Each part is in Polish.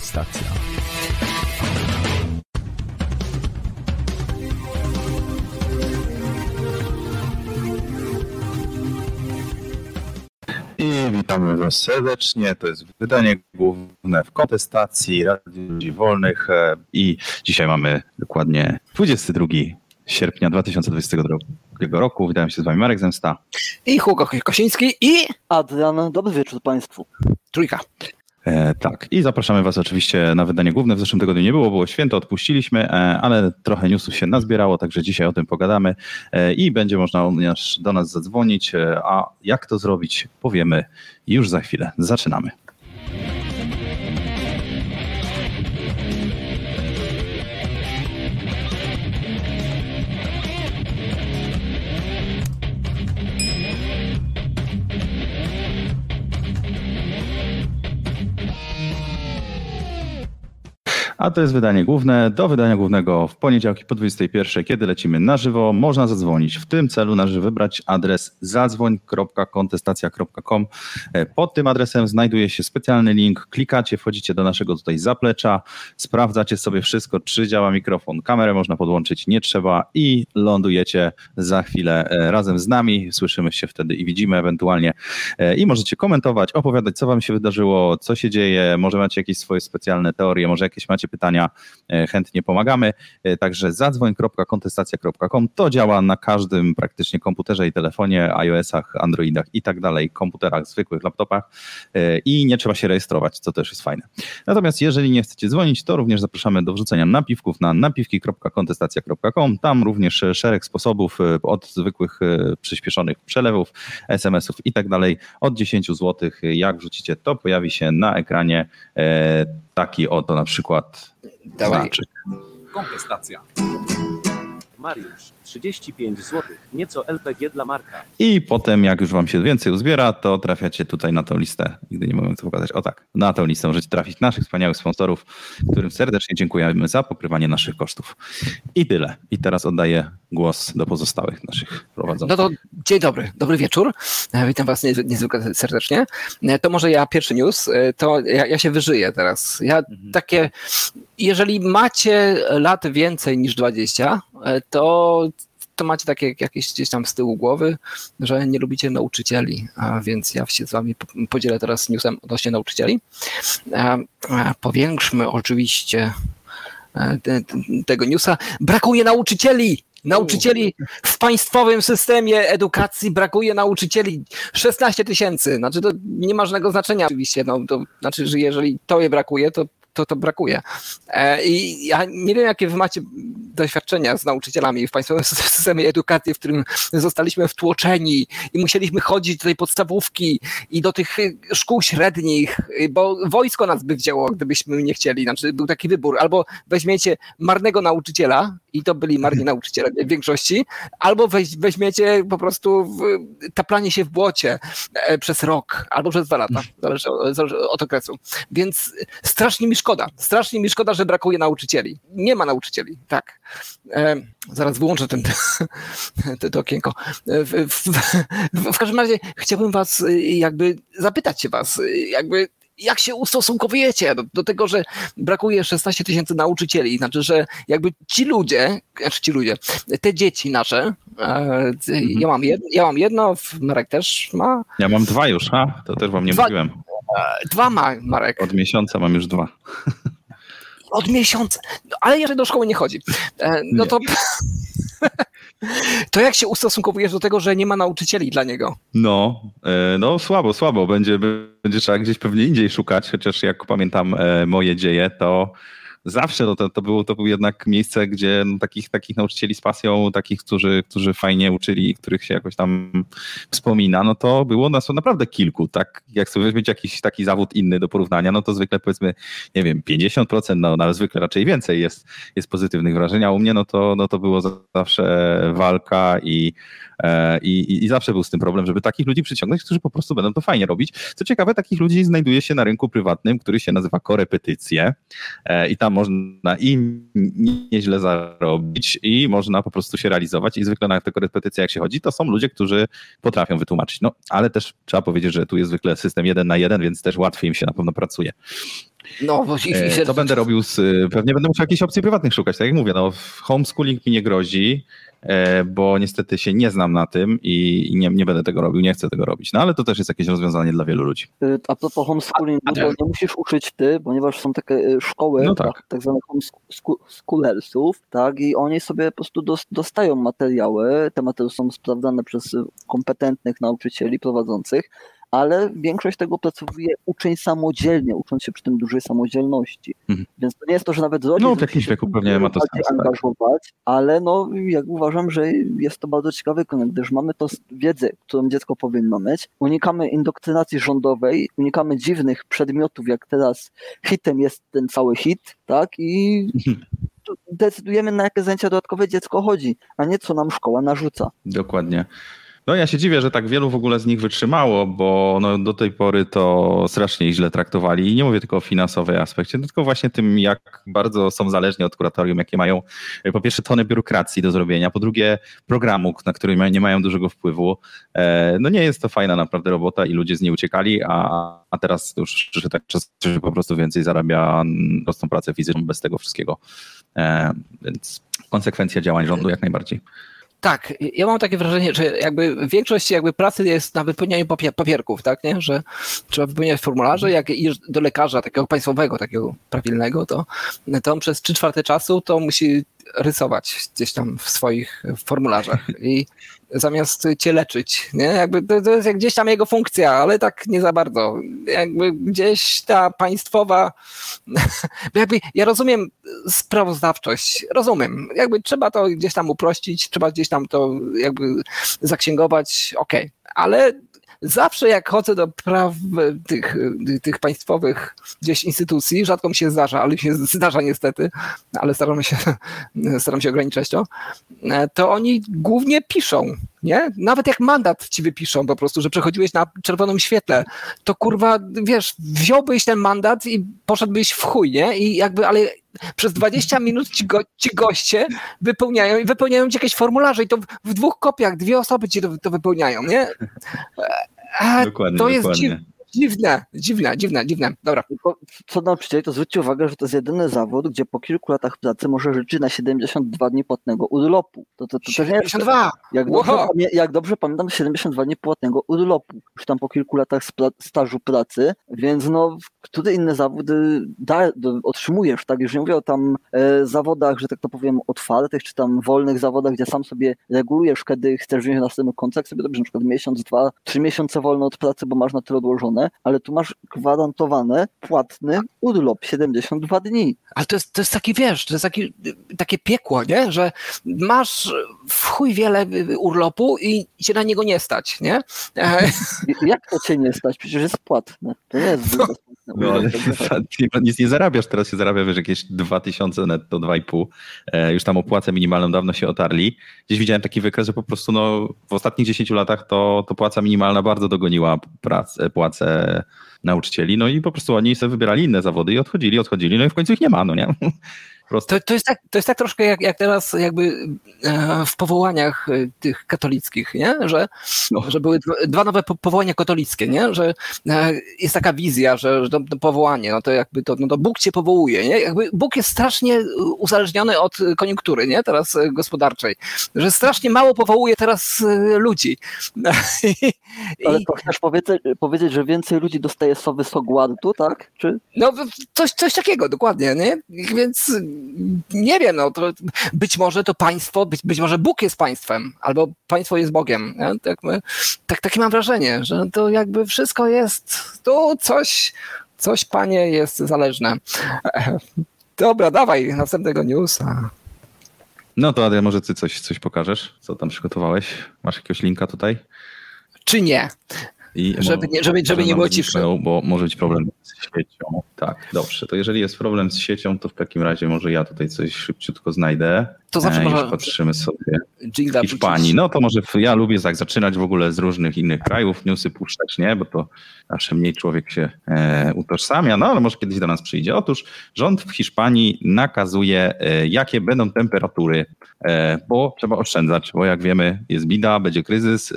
Kontestacja. I witamy Was serdecznie. To jest wydanie główne w kontestacji Rady Ludzi Wolnych e, i dzisiaj mamy dokładnie 22 sierpnia 2022 roku. Witam się z Wami Marek Zemsta. I Hugo Kosiński i Adrian. Dobry wieczór Państwu. Trójka. E, tak, i zapraszamy Was oczywiście na wydanie główne. W zeszłym tygodniu nie było, było święto, odpuściliśmy, e, ale trochę newsów się nazbierało, także dzisiaj o tym pogadamy e, i będzie można do nas zadzwonić. E, a jak to zrobić, powiemy już za chwilę. Zaczynamy. A to jest wydanie główne. Do wydania głównego w poniedziałki po 21, kiedy lecimy na żywo, można zadzwonić. W tym celu należy wybrać adres zadzwoń.kontestacja.com. Pod tym adresem znajduje się specjalny link. Klikacie, wchodzicie do naszego tutaj zaplecza, sprawdzacie sobie wszystko, czy działa mikrofon, kamerę można podłączyć, nie trzeba i lądujecie za chwilę e, razem z nami. Słyszymy się wtedy i widzimy ewentualnie. E, I możecie komentować, opowiadać, co wam się wydarzyło, co się dzieje, może macie jakieś swoje specjalne teorie, może jakieś macie pytania, e, chętnie pomagamy. E, także zadzwoń.kontestacja.com to działa na każdym praktycznie komputerze i telefonie, iOS-ach, Androidach i tak dalej, komputerach, zwykłych laptopach e, i nie trzeba się rejestrować, co też jest fajne. Natomiast jeżeli nie chcecie dzwonić, to również zapraszamy do wrzucenia napiwków na napiwki.kontestacja.com. Tam również szereg sposobów od zwykłych przyspieszonych przelewów, SMS-ów i tak dalej. Od 10 zł, jak wrzucicie, to pojawi się na ekranie taki oto na przykład Dawaj. znaczek. Kontestacja. Mariusz, 35 zł, nieco LPG dla Marka. I potem, jak już wam się więcej uzbiera, to trafiacie tutaj na tą listę. Nigdy nie mogę to pokazać. O tak, na tą listę możecie trafić naszych wspaniałych sponsorów, którym serdecznie dziękujemy za pokrywanie naszych kosztów. I tyle. I teraz oddaję głos do pozostałych naszych prowadzących. No to dzień dobry, dobry wieczór. E, Witam Was niezw- niezwykle serdecznie. E, To może ja pierwszy news, e, to ja, ja się wyżyję teraz. Ja takie, jeżeli macie lat więcej niż 20, e, to to macie takie jakieś gdzieś tam z tyłu głowy, że nie lubicie nauczycieli, więc ja się z wami po- podzielę teraz newsem odnośnie nauczycieli. E, e, Powiększmy oczywiście e, te, te, tego newsa. Brakuje nauczycieli! Nauczycieli w państwowym systemie edukacji brakuje nauczycieli 16 tysięcy. Znaczy to nie ma żadnego znaczenia oczywiście. No, to znaczy, że jeżeli to je brakuje, to to, to brakuje. E, I ja nie wiem, jakie wy macie doświadczenia z nauczycielami w państwowym systemie edukacji, w którym zostaliśmy wtłoczeni i musieliśmy chodzić do tej podstawówki i do tych y, szkół średnich, y, bo wojsko nas by wzięło, gdybyśmy nie chcieli. Znaczy, był taki wybór. Albo weźmiecie marnego nauczyciela, i to byli marni nauczyciele w większości, albo weź, weźmiecie po prostu w, taplanie się w błocie e, przez rok, albo przez dwa lata, zależy, o- zależy od okresu. Więc strasznie mi szkoda, strasznie mi szkoda, że brakuje nauczycieli. Nie ma nauczycieli, tak. E, zaraz wyłączę ten, to, to okienko. E, W, w, w, w każdym razie chciałbym was y, jakby zapytać się was, y, jakby jak się ustosunkowujecie do, do tego, że brakuje 16 tysięcy nauczycieli? Znaczy, że jakby ci ludzie, znaczy ci ludzie, te dzieci nasze, e, ja, mam jedno, ja mam jedno, Marek też ma, Ja mam dwa już, a? To też wam nie Dwa- mówiłem. E, dwa ma Marek. Od miesiąca mam już dwa. Od miesiąca. No, ale jeszcze do szkoły nie chodzi. E, No Nie. to. To jak się ustosunkowujesz do tego, że nie ma nauczycieli dla niego? No, e, no słabo, słabo. Będzie, będzie trzeba gdzieś pewnie indziej szukać, chociaż jak pamiętam moje dzieje, to zawsze to, to, było, to było jednak miejsce, gdzie no, takich, takich nauczycieli z pasją, takich, którzy, którzy fajnie uczyli których się jakoś tam wspomina, no to było nas naprawdę kilku. Tak, jak sobie weźmiecie jakiś taki zawód inny do porównania, no to zwykle powiedzmy, nie wiem, 50%, no, no ale zwykle raczej więcej jest, jest pozytywnych wrażeń, a u mnie no to, no to było zawsze walka i I, i, I zawsze był z tym problem, żeby takich ludzi przyciągnąć, którzy po prostu będą to fajnie robić. Co ciekawe, takich ludzi znajduje się na rynku prywatnym, który się nazywa korepetycje e, i tam można i nieźle zarobić i można po prostu się realizować i zwykle na te korepetycje jak się chodzi, to są ludzie, którzy potrafią wytłumaczyć. No, ale też trzeba powiedzieć, że tu jest zwykle system jeden na jeden, więc też łatwiej im się na pewno pracuje. No, i, i E, Co będę robił z, pewnie będę musiał jakichś opcji prywatnych szukać, tak jak mówię, no homeschooling mi nie grozi, e, bo niestety się nie znam na tym i nie, nie będę tego robił, nie chcę tego robić, no ale to też jest jakieś rozwiązanie dla wielu ludzi. Y, A propos homeschoolingu, to nie musisz uczyć ty, ponieważ są takie y, szkoły, No tak. tak, tak zwane homeschoolersów, tak, i oni sobie po prostu dos- dostają materiały, te materiały są sprawdzane przez kompetentnych nauczycieli prowadzących, ale większość tego pracuje uczeń samodzielnie, ucząc się przy tym dużej samodzielności. Mhm. Więc to nie jest to, że nawet rodzic No, jakimś się wieku pewnie ma to sens, tak. angażować, ale no, jak uważam, że jest to bardzo ciekawy kierunek, gdyż mamy to wiedzę, którą dziecko powinno mieć, unikamy indoktrynacji rządowej, unikamy dziwnych przedmiotów, jak teraz hitem jest ten cały hit, tak, i tu decydujemy, na jakie zajęcia dodatkowe dziecko chodzi, a nie co nam szkoła narzuca. Dokładnie. No ja się dziwię, że tak wielu w ogóle z nich wytrzymało, bo no, do tej pory to strasznie źle traktowali. I nie mówię tylko o finansowej aspekcie, tylko właśnie tym, jak bardzo są zależni od kuratorium, jakie mają po pierwsze tony biurokracji do zrobienia, po drugie programu, na który nie mają dużego wpływu. E, No nie jest to fajna naprawdę robota i ludzie z niej uciekali, a, a teraz już przyszedł tak czas, że po prostu więcej zarabia prostą pracę fizyczną bez tego wszystkiego. E, Więc konsekwencja działań rządu jak najbardziej. Tak, ja mam takie wrażenie, że jakby większość jakby pracy jest na wypełnianiu papie- papierków, tak, nie? Że trzeba wypełniać formularze, jak idziesz do lekarza takiego państwowego, takiego prawilnego, to, to on przez trzy czwarte czasu to musi rysować gdzieś tam w swoich formularzach i zamiast cię leczyć, nie? Jakby to, to jest gdzieś tam jego funkcja, ale tak nie za bardzo. Jakby gdzieś ta państwowa, jakby ja rozumiem sprawozdawczość, rozumiem, jakby trzeba to gdzieś tam uprościć, trzeba gdzieś tam to jakby zaksięgować, okej, ale zawsze jak chodzę do praw tych, tych państwowych gdzieś instytucji, rzadko mi się zdarza, ale się zdarza niestety, ale staram się, staram się ograniczać to, to oni głównie piszą, nie? Nawet jak mandat ci wypiszą po prostu, że przechodziłeś na czerwonym świetle, to kurwa, wiesz, wziąłbyś ten mandat i poszedłbyś w chuj, nie? I jakby, ale przez 20 minut ci, go, ci goście wypełniają i wypełniają ci jakieś formularze i to w, w dwóch kopiach, dwie osoby ci to, to wypełniają, nie? A, Dokładnie, to jest dokładnie. dziw, dziwne, dziwne, dziwne, dziwne. Dobra. Co nauczycieli, to zwróćcie uwagę, że to jest jedyny zawód, gdzie po kilku latach pracy może życzyć na 72 dni płatnego urlopu. To, to, to też nie jest 52! Jak dobrze, Wow. jak dobrze pamiętam, 72 dni płatnego urlopu, już tam po kilku latach stażu pracy, więc no, który inny zawód y, da, otrzymujesz, tak? Już nie mówię o tam e, zawodach, że tak to powiem, otwartych, czy tam wolnych zawodach, gdzie sam sobie regulujesz, kiedy chcesz wziąć następny kontrakt, sobie robisz na przykład miesiąc, dwa, trzy miesiące wolne od pracy, bo masz na tyle odłożone, ale tu masz gwarantowane, płatny urlop 72 dni. Ale to jest, to jest taki, wiesz, to jest taki, takie piekło, nie? Że masz w chuj wiele urlopu i cię na niego nie stać, nie? Jak to cię nie stać? Przecież jest płatne. To nie jest bezpłatny No, ale urlop. nie- nic nie zarabiasz, teraz się zarabia, wiesz, jakieś 2000 netto, 2,5. E, już tam o płacę minimalną dawno się otarli. Gdzieś widziałem taki wykres, że po prostu no, w ostatnich 10 latach to, to płaca minimalna bardzo dogoniła pracę, płacę nauczycieli, no i po prostu oni sobie wybierali inne zawody i odchodzili, odchodzili, no i w końcu ich nie ma, no nie? To, to, jest tak, to jest tak troszkę jak, jak teraz jakby e, w powołaniach e, tych katolickich, nie? Że, No. że były dwa- nowe po- powołania katolickie, nie? Że e, jest taka wizja, że, że to, to powołanie, no to jakby to, no to Bóg cię powołuje, nie? Jakby Bóg jest strasznie uzależniony od koniunktury, nie? Teraz gospodarczej. Że strasznie mało powołuje teraz ludzi. Ale to chcesz powiedzieć, powiedzieć, że więcej ludzi dostaje sowy Hogwartu, tak? Czy No, coś, coś takiego, dokładnie, nie? Więc nie wiem, no, to być może to państwo, być, być może Bóg jest państwem, albo państwo jest Bogiem. Nie? Tak, my- tak, takie mam wrażenie, że to jakby wszystko jest, tu coś, coś, panie, jest zależne. Dobra, dawaj następnego newsa. No to Adrian, może ty coś, coś pokażesz, co tam przygotowałeś? Masz jakiegoś linka tutaj? Czy nie? I Żeby nie- żeby- żeby może nie było ciszy. zniknęło, Bo może być problem z siecią. Tak, dobrze. To jeżeli jest problem z siecią, to w takim razie może ja tutaj coś szybciutko znajdę. To zawsze E, można patrzymy sobie. Jingla Hiszpanii. No to może ja lubię tak zaczynać w ogóle z różnych innych krajów, newsy puszczać, nie? Bo to zawsze mniej człowiek się e, utożsamia, no ale może kiedyś do nas przyjdzie. Otóż rząd w Hiszpanii nakazuje, e, jakie będą temperatury, e, bo trzeba oszczędzać, bo jak wiemy jest bida, będzie kryzys, e,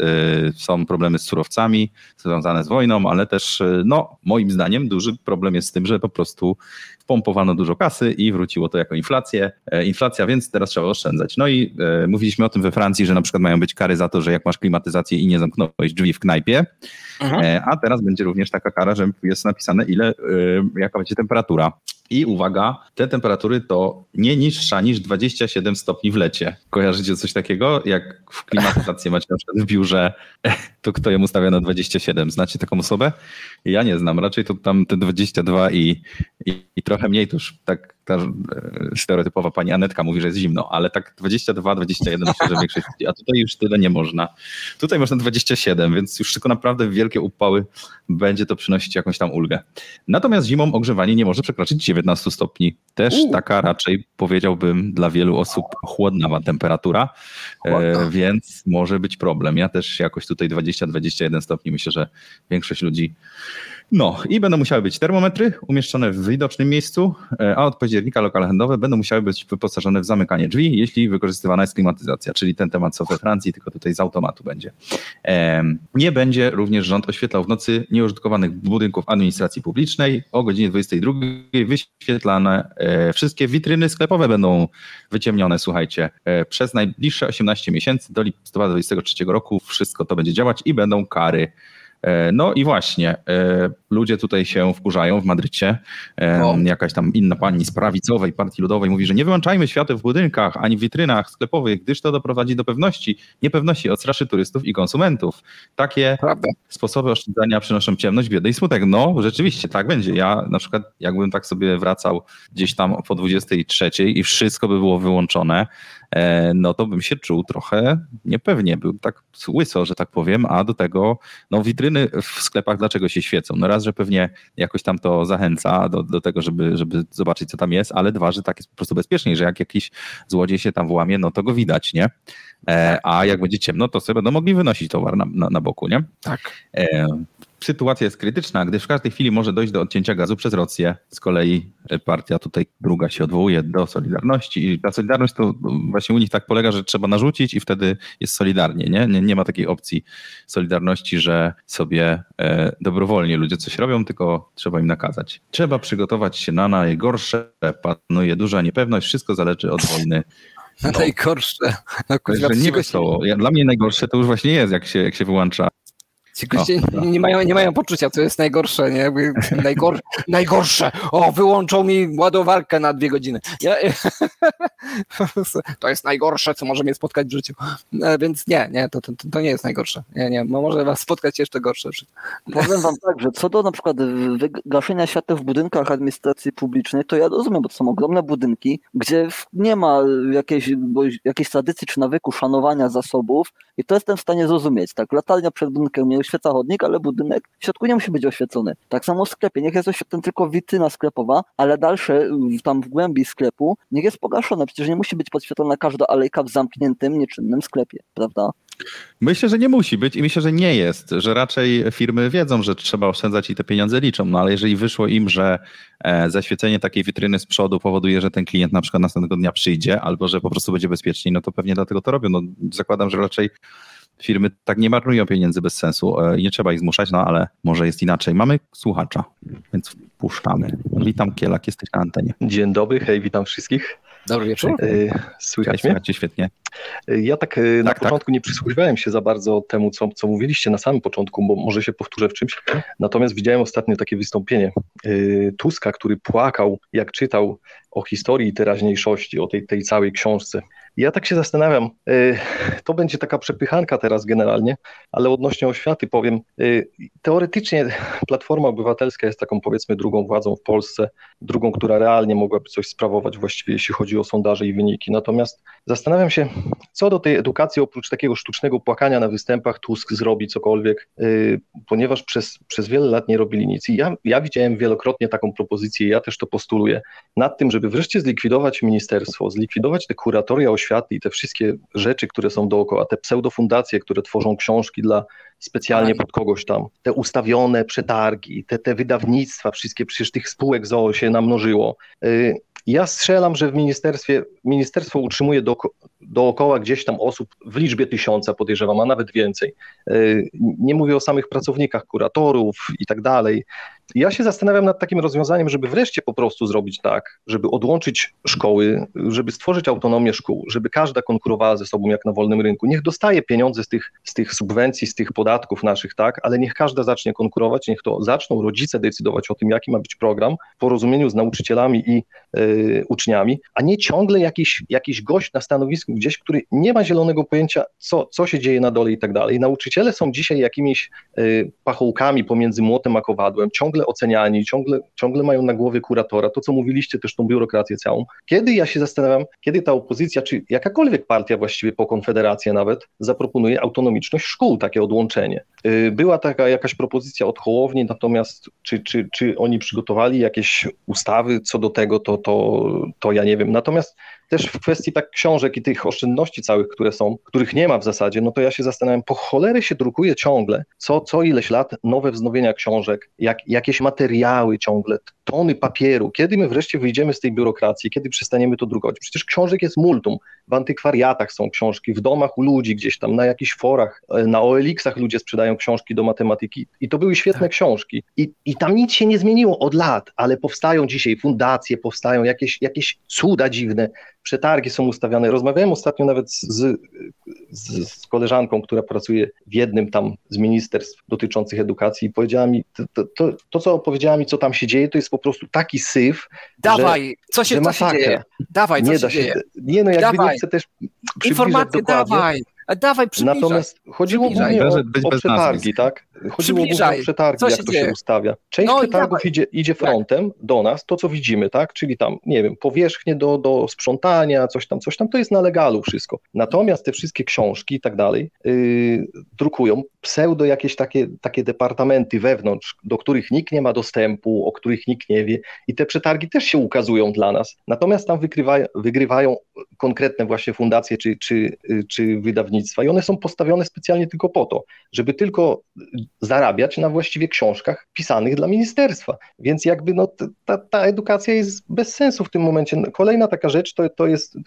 są problemy z surowcami związane z wojną, ale też, e, no moim zdaniem duży problem jest z tym, że po prostu wpompowano dużo kasy i wróciło to jako inflację. E, inflacja, więc teraz trzeba oszczędzać. No i e, mówiliśmy o tym we Francji, że na przykład mają być kary za to, że jak masz klimatyzację i nie zamknąłeś drzwi w knajpie, mhm. e, a teraz będzie również taka kara, że jest napisane ile, e, jaka będzie temperatura. I uwaga, te temperatury to nie niższa niż 27 stopni w lecie. Kojarzycie coś takiego? Jak w klimatyzację macie na przykład w biurze, to kto ją ustawia na 27? Znacie taką osobę? Ja nie znam, raczej to tam te 22 i, i, i trochę mniej, to już tak ta e, stereotypowa pani Anetka mówi, że jest zimno, ale tak 22, 21 myślę, że większość, a tutaj już tyle nie można. Tutaj można 27, więc już tylko naprawdę wielkie upały będzie to przynosić jakąś tam ulgę. Natomiast zimą ogrzewanie nie może przekroczyć 19 stopni. Też U. taka raczej powiedziałbym dla wielu osób chłodnawa temperatura, e, więc może być problem. Ja też jakoś tutaj 20-21 stopni myślę, że większość ludzi no i będą musiały być termometry umieszczone w widocznym miejscu, e, a od października lokale handlowe będą musiały być wyposażone w zamykanie drzwi, jeśli wykorzystywana jest klimatyzacja, czyli ten temat co we Francji, tylko tutaj z automatu będzie. Nie będzie również rząd oświetlał w nocy nieużytkowanych budynków administracji publicznej. O godzinie 22 wyświetlane e, wszystkie witryny sklepowe będą wyciemnione, słuchajcie, e, przez najbliższe 18 miesięcy do listopada 2023 roku wszystko to będzie działać i będą kary no i właśnie, e, ludzie tutaj się wkurzają w Madrycie. E, jakaś tam inna pani z prawicowej Partii Ludowej mówi, że nie wyłączajmy świateł w budynkach ani w witrynach sklepowych, gdyż to doprowadzi do pewności, niepewności, odstraszy turystów i konsumentów. Takie Prawda. sposoby oszczędzania przynoszą ciemność, biedę i smutek. No, rzeczywiście, tak będzie. Ja na przykład, jakbym tak sobie wracał gdzieś tam po 23 i wszystko by było wyłączone, E, no to bym się czuł trochę niepewnie, był tak łyso, że tak powiem, a do tego no witryny w sklepach dlaczego się świecą? No raz, że pewnie jakoś tam to zachęca do, do tego, żeby, żeby zobaczyć co tam jest, ale dwa, że tak jest po prostu bezpieczniej, że jak jakiś złodziej się tam włamie, no to go widać, nie? E, a jak będzie ciemno, to sobie będą mogli wynosić towar na, na, na boku, nie? Tak. E, sytuacja jest krytyczna, gdyż w każdej chwili może dojść do odcięcia gazu przez Rosję. Z kolei partia tutaj druga się odwołuje do Solidarności i ta Solidarność to właśnie u nich tak polega, że trzeba narzucić i wtedy jest solidarnie. Nie, nie, nie ma takiej opcji Solidarności, że sobie e, dobrowolnie ludzie coś robią, tylko trzeba im nakazać. Trzeba przygotować się na najgorsze, panuje duża niepewność, wszystko zależy od wojny. No. najgorsze. No, nie wesoło. Ja, dla mnie najgorsze to już właśnie jest, jak się, jak się wyłącza Ci goście nie, mają, nie mają poczucia, co jest najgorsze, nie? Najgor, najgorsze. O, wyłączą mi ładowarkę na dwie godziny. Nie? To jest najgorsze, co może mnie spotkać w życiu. No, więc nie, nie, to, to, to nie jest najgorsze. Nie, nie, może was spotkać jeszcze gorsze. Powiem wam tak, że co do na przykład gaszenia światła w budynkach administracji publicznej, to ja rozumiem, bo to są ogromne budynki, gdzie nie ma jakiejś, jakiejś tradycji czy nawyku szanowania zasobów i to jestem w stanie zrozumieć. Tak, latarnia przed budynkiem nie oświeca chodnik, ale budynek w środku nie musi być oświetlony. Tak samo w sklepie, niech jest oświetlony tylko witryna sklepowa, ale dalsze, tam w głębi sklepu, niech jest pogaszone. Przecież nie musi być podświetlona każda alejka w zamkniętym, nieczynnym sklepie, prawda? Myślę, że nie musi być i myślę, że nie jest, że raczej firmy wiedzą, że trzeba oszczędzać i te pieniądze liczą, no ale jeżeli wyszło im, że e, zaświecenie takiej witryny z przodu powoduje, że ten klient na przykład następnego dnia przyjdzie albo że po prostu będzie bezpieczniej, no to pewnie dlatego to robią. No, zakładam, że raczej firmy tak nie marnują pieniędzy bez sensu e, i nie trzeba ich zmuszać, no ale może jest inaczej. Mamy słuchacza, więc puszczamy. Witam Kielak, jesteś na antenie. Dzień dobry, hej, witam wszystkich. Dobry wieczór. E, słychać mnie? Słychać świetnie. E, ja tak, tak na tak, początku tak. nie przysłuchiwałem się za bardzo temu, co, co mówiliście na samym początku, bo może się powtórzę w czymś. Natomiast widziałem ostatnio takie wystąpienie Tuska, który płakał, jak czytał o historii i teraźniejszości, o tej, tej całej książce. Ja tak się zastanawiam, y, to będzie taka przepychanka teraz generalnie, ale odnośnie oświaty powiem, y, teoretycznie Platforma Obywatelska jest taką powiedzmy drugą władzą w Polsce, drugą, która realnie mogłaby coś sprawować właściwie jeśli chodzi o sondaże i wyniki. Natomiast zastanawiam się, co do tej edukacji oprócz takiego sztucznego płakania na występach Tusk zrobi cokolwiek, y, ponieważ przez, przez wiele lat nie robili nic. I ja, ja widziałem wielokrotnie taką propozycję, ja też to postuluję, nad tym, żeby wreszcie zlikwidować ministerstwo, zlikwidować te kuratoria oświaty, oświaty i te wszystkie rzeczy, które są dookoła, te pseudofundacje, które tworzą książki dla specjalnie pod kogoś tam, te ustawione przetargi, te, te wydawnictwa, wszystkie, przecież tych spółek ZOO się namnożyło. Y, ja strzelam, że w ministerstwie, ministerstwo utrzymuje do, dookoła gdzieś tam osób w liczbie tysiąca, podejrzewam, a nawet więcej. Y, nie mówię o samych pracownikach, kuratorów i tak dalej. Ja się zastanawiam nad takim rozwiązaniem, żeby wreszcie po prostu zrobić tak, żeby odłączyć szkoły, żeby stworzyć autonomię szkół, żeby każda konkurowała ze sobą jak na wolnym rynku. Niech dostaje pieniądze z tych, z tych subwencji, z tych podatków naszych, tak, ale niech każda zacznie konkurować, niech to zaczną rodzice decydować o tym, jaki ma być program w porozumieniu z nauczycielami i y, uczniami, a nie ciągle jakiś, jakiś gość na stanowisku gdzieś, który nie ma zielonego pojęcia, co, co się dzieje na dole i tak dalej. Nauczyciele są dzisiaj jakimiś y, pachołkami pomiędzy młotem a kowadłem, ciągle oceniani, ciągle, ciągle mają na głowie kuratora, to co mówiliście, też tą biurokrację całą. Kiedy ja się zastanawiam, kiedy ta opozycja, czy jakakolwiek partia właściwie po Konfederację nawet, zaproponuje autonomiczność szkół, takie odłączenie. Y, była taka jakaś propozycja od Hołowni, natomiast czy, czy, czy oni przygotowali jakieś ustawy co do tego, to, to, to ja nie wiem. Natomiast też w kwestii tak książek i tych oszczędności całych, które są, których nie ma w zasadzie, no to ja się zastanawiam, po cholery się drukuje ciągle, co, co ileś lat nowe wznowienia książek, jak, jakieś materiały ciągle, tony papieru. Kiedy my wreszcie wyjdziemy z tej biurokracji, kiedy przestaniemy to drukować? Przecież książek jest multum. W antykwariatach są książki, w domach u ludzi gdzieś tam, na jakichś forach, e, na OLX-ach ludzie sprzedają książki do matematyki i to były świetne tak. książki. I, I tam nic się nie zmieniło od lat, ale powstają dzisiaj fundacje, powstają jakieś, jakieś cuda dziwne, przetargi są ustawiane. Rozmawiałem ostatnio nawet z, z, z, koleżanką, która pracuje w jednym tam z ministerstw dotyczących edukacji i powiedziała mi, to, to, to, co opowiedziała mi, co tam się dzieje, to jest po prostu taki syf, Dawaj, że, co się, co się dzieje? Dawaj, co nie się da się, dzieje? Nie, no jakby dawaj. nie chcę też dawaj. Dawaj, przybliżaj. Natomiast chodziło głównie o, o przetargi, tak? Chodziło głównie o przetargi, jak to się, się ustawia. Część no, przetargów idzie, idzie frontem tak. do nas, to co widzimy, tak? Czyli tam, nie wiem, powierzchnie do, do sprzątania, coś tam, coś tam, to jest na legalu wszystko. Natomiast te wszystkie książki i tak dalej yy, drukują pseudo jakieś takie, takie departamenty wewnątrz, do których nikt nie ma dostępu, o których nikt nie wie i te przetargi też się ukazują dla nas. Natomiast tam wygrywają, wygrywają konkretne właśnie fundacje czy, czy, czy wydawnictwa i one są postawione specjalnie tylko po to, żeby tylko zarabiać na właściwie książkach pisanych dla ministerstwa. Więc jakby no, ta, ta edukacja jest bez sensu w tym momencie. Kolejna taka rzecz to, to jest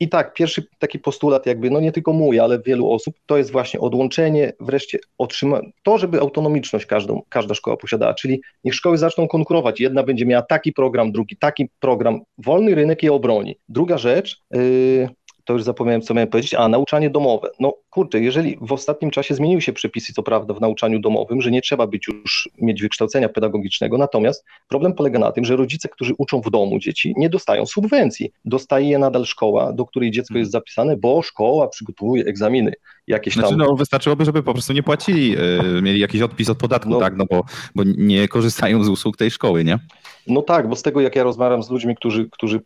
i tak pierwszy taki postulat jakby, no nie tylko mój, ale wielu osób, to jest właśnie odłączenie, wreszcie otrzyma to, żeby autonomiczność każdą, każda szkoła posiadała, czyli niech szkoły zaczną konkurować. Jedna będzie miała taki program, drugi taki program. Wolny rynek je obroni. Druga rzecz, yy, to już zapomniałem, co miałem powiedzieć, a nauczanie domowe. No kurczę, jeżeli w ostatnim czasie zmieniły się przepisy, co prawda, w nauczaniu domowym, że nie trzeba być już, mieć wykształcenia pedagogicznego, natomiast problem polega na tym, że rodzice, którzy uczą w domu dzieci, nie dostają subwencji. Dostaje je nadal szkoła, do której dziecko jest zapisane, bo szkoła przygotowuje egzaminy jakieś znaczy, tam... no wystarczyłoby, żeby po prostu nie płacili, yy, mieli jakiś odpis od podatku, no, tak, no bo, bo nie korzystają z usług tej szkoły, nie? No tak, bo z tego jak ja rozmawiam z ludźmi, którzy, którzy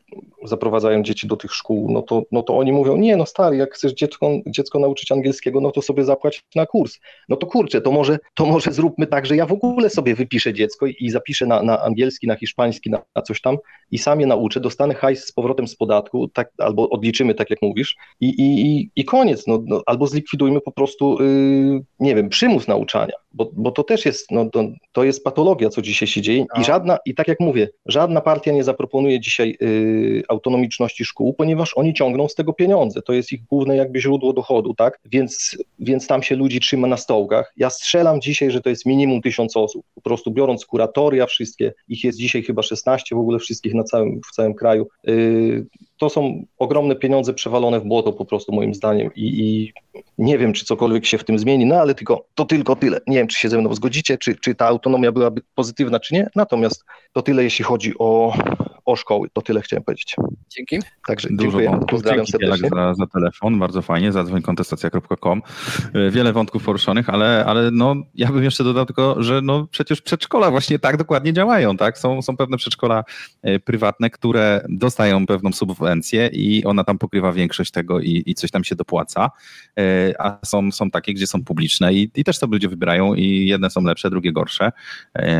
zaprowadzają dzieci do tych szkół, no to, no to oni mówią, nie no stary, jak chcesz dziecko, dziecko nauczyć angielskiego, no to sobie zapłać na kurs. No to kurczę, to może, to może zróbmy tak, że ja w ogóle sobie wypiszę dziecko i, i zapiszę na, na angielski, na hiszpański, na, na, coś tam i sam je nauczę, dostanę hajs z powrotem z podatku, tak, albo odliczymy, tak jak mówisz i, i, i koniec, no, no, albo zlikwidujmy po prostu, yy, nie wiem, przymus nauczania, bo, bo to też jest, no, to, to jest patologia, co dzisiaj się dzieje i żadna, i tak jak mówię, żadna partia nie zaproponuje dzisiaj yy, autonomiczności szkół, ponieważ oni ciągną z tego pieniądze, to jest ich główne jakby źródło dochodu, tak, więc, więc tam się ludzi trzyma na stołkach. Ja strzelam dzisiaj, że to jest minimum tysiąc osób, po prostu biorąc kuratoria wszystkie, ich jest dzisiaj chyba 16 w ogóle wszystkich na całym, w całym kraju, yy, to są ogromne pieniądze przewalone w błoto po prostu moim zdaniem i, i, nie wiem, czy cokolwiek się w tym zmieni, no ale tylko, to tylko tyle. Nie wiem, czy się ze mną zgodzicie, czy, czy ta autonomia byłaby pozytywna, czy nie, natomiast to tyle, jeśli chodzi o, o szkoły. To tyle chciałem powiedzieć. Dzięki. Także Dużo dziękuję. Wątków. Pozdrawiam Dzięki serdecznie. Za, za telefon, bardzo fajnie, zadzwoń kontestacja.com. E, wiele wątków poruszonych, ale, ale no, ja bym jeszcze dodał tylko, że no, przecież przedszkola właśnie tak dokładnie działają, tak? Są, są pewne przedszkola e, prywatne, które dostają pewną subwencję i ona tam pokrywa większość tego i, i coś tam się dopłaca, e, a są, są takie, gdzie są publiczne i, i też sobie ludzie wybierają i jedne są lepsze, drugie gorsze.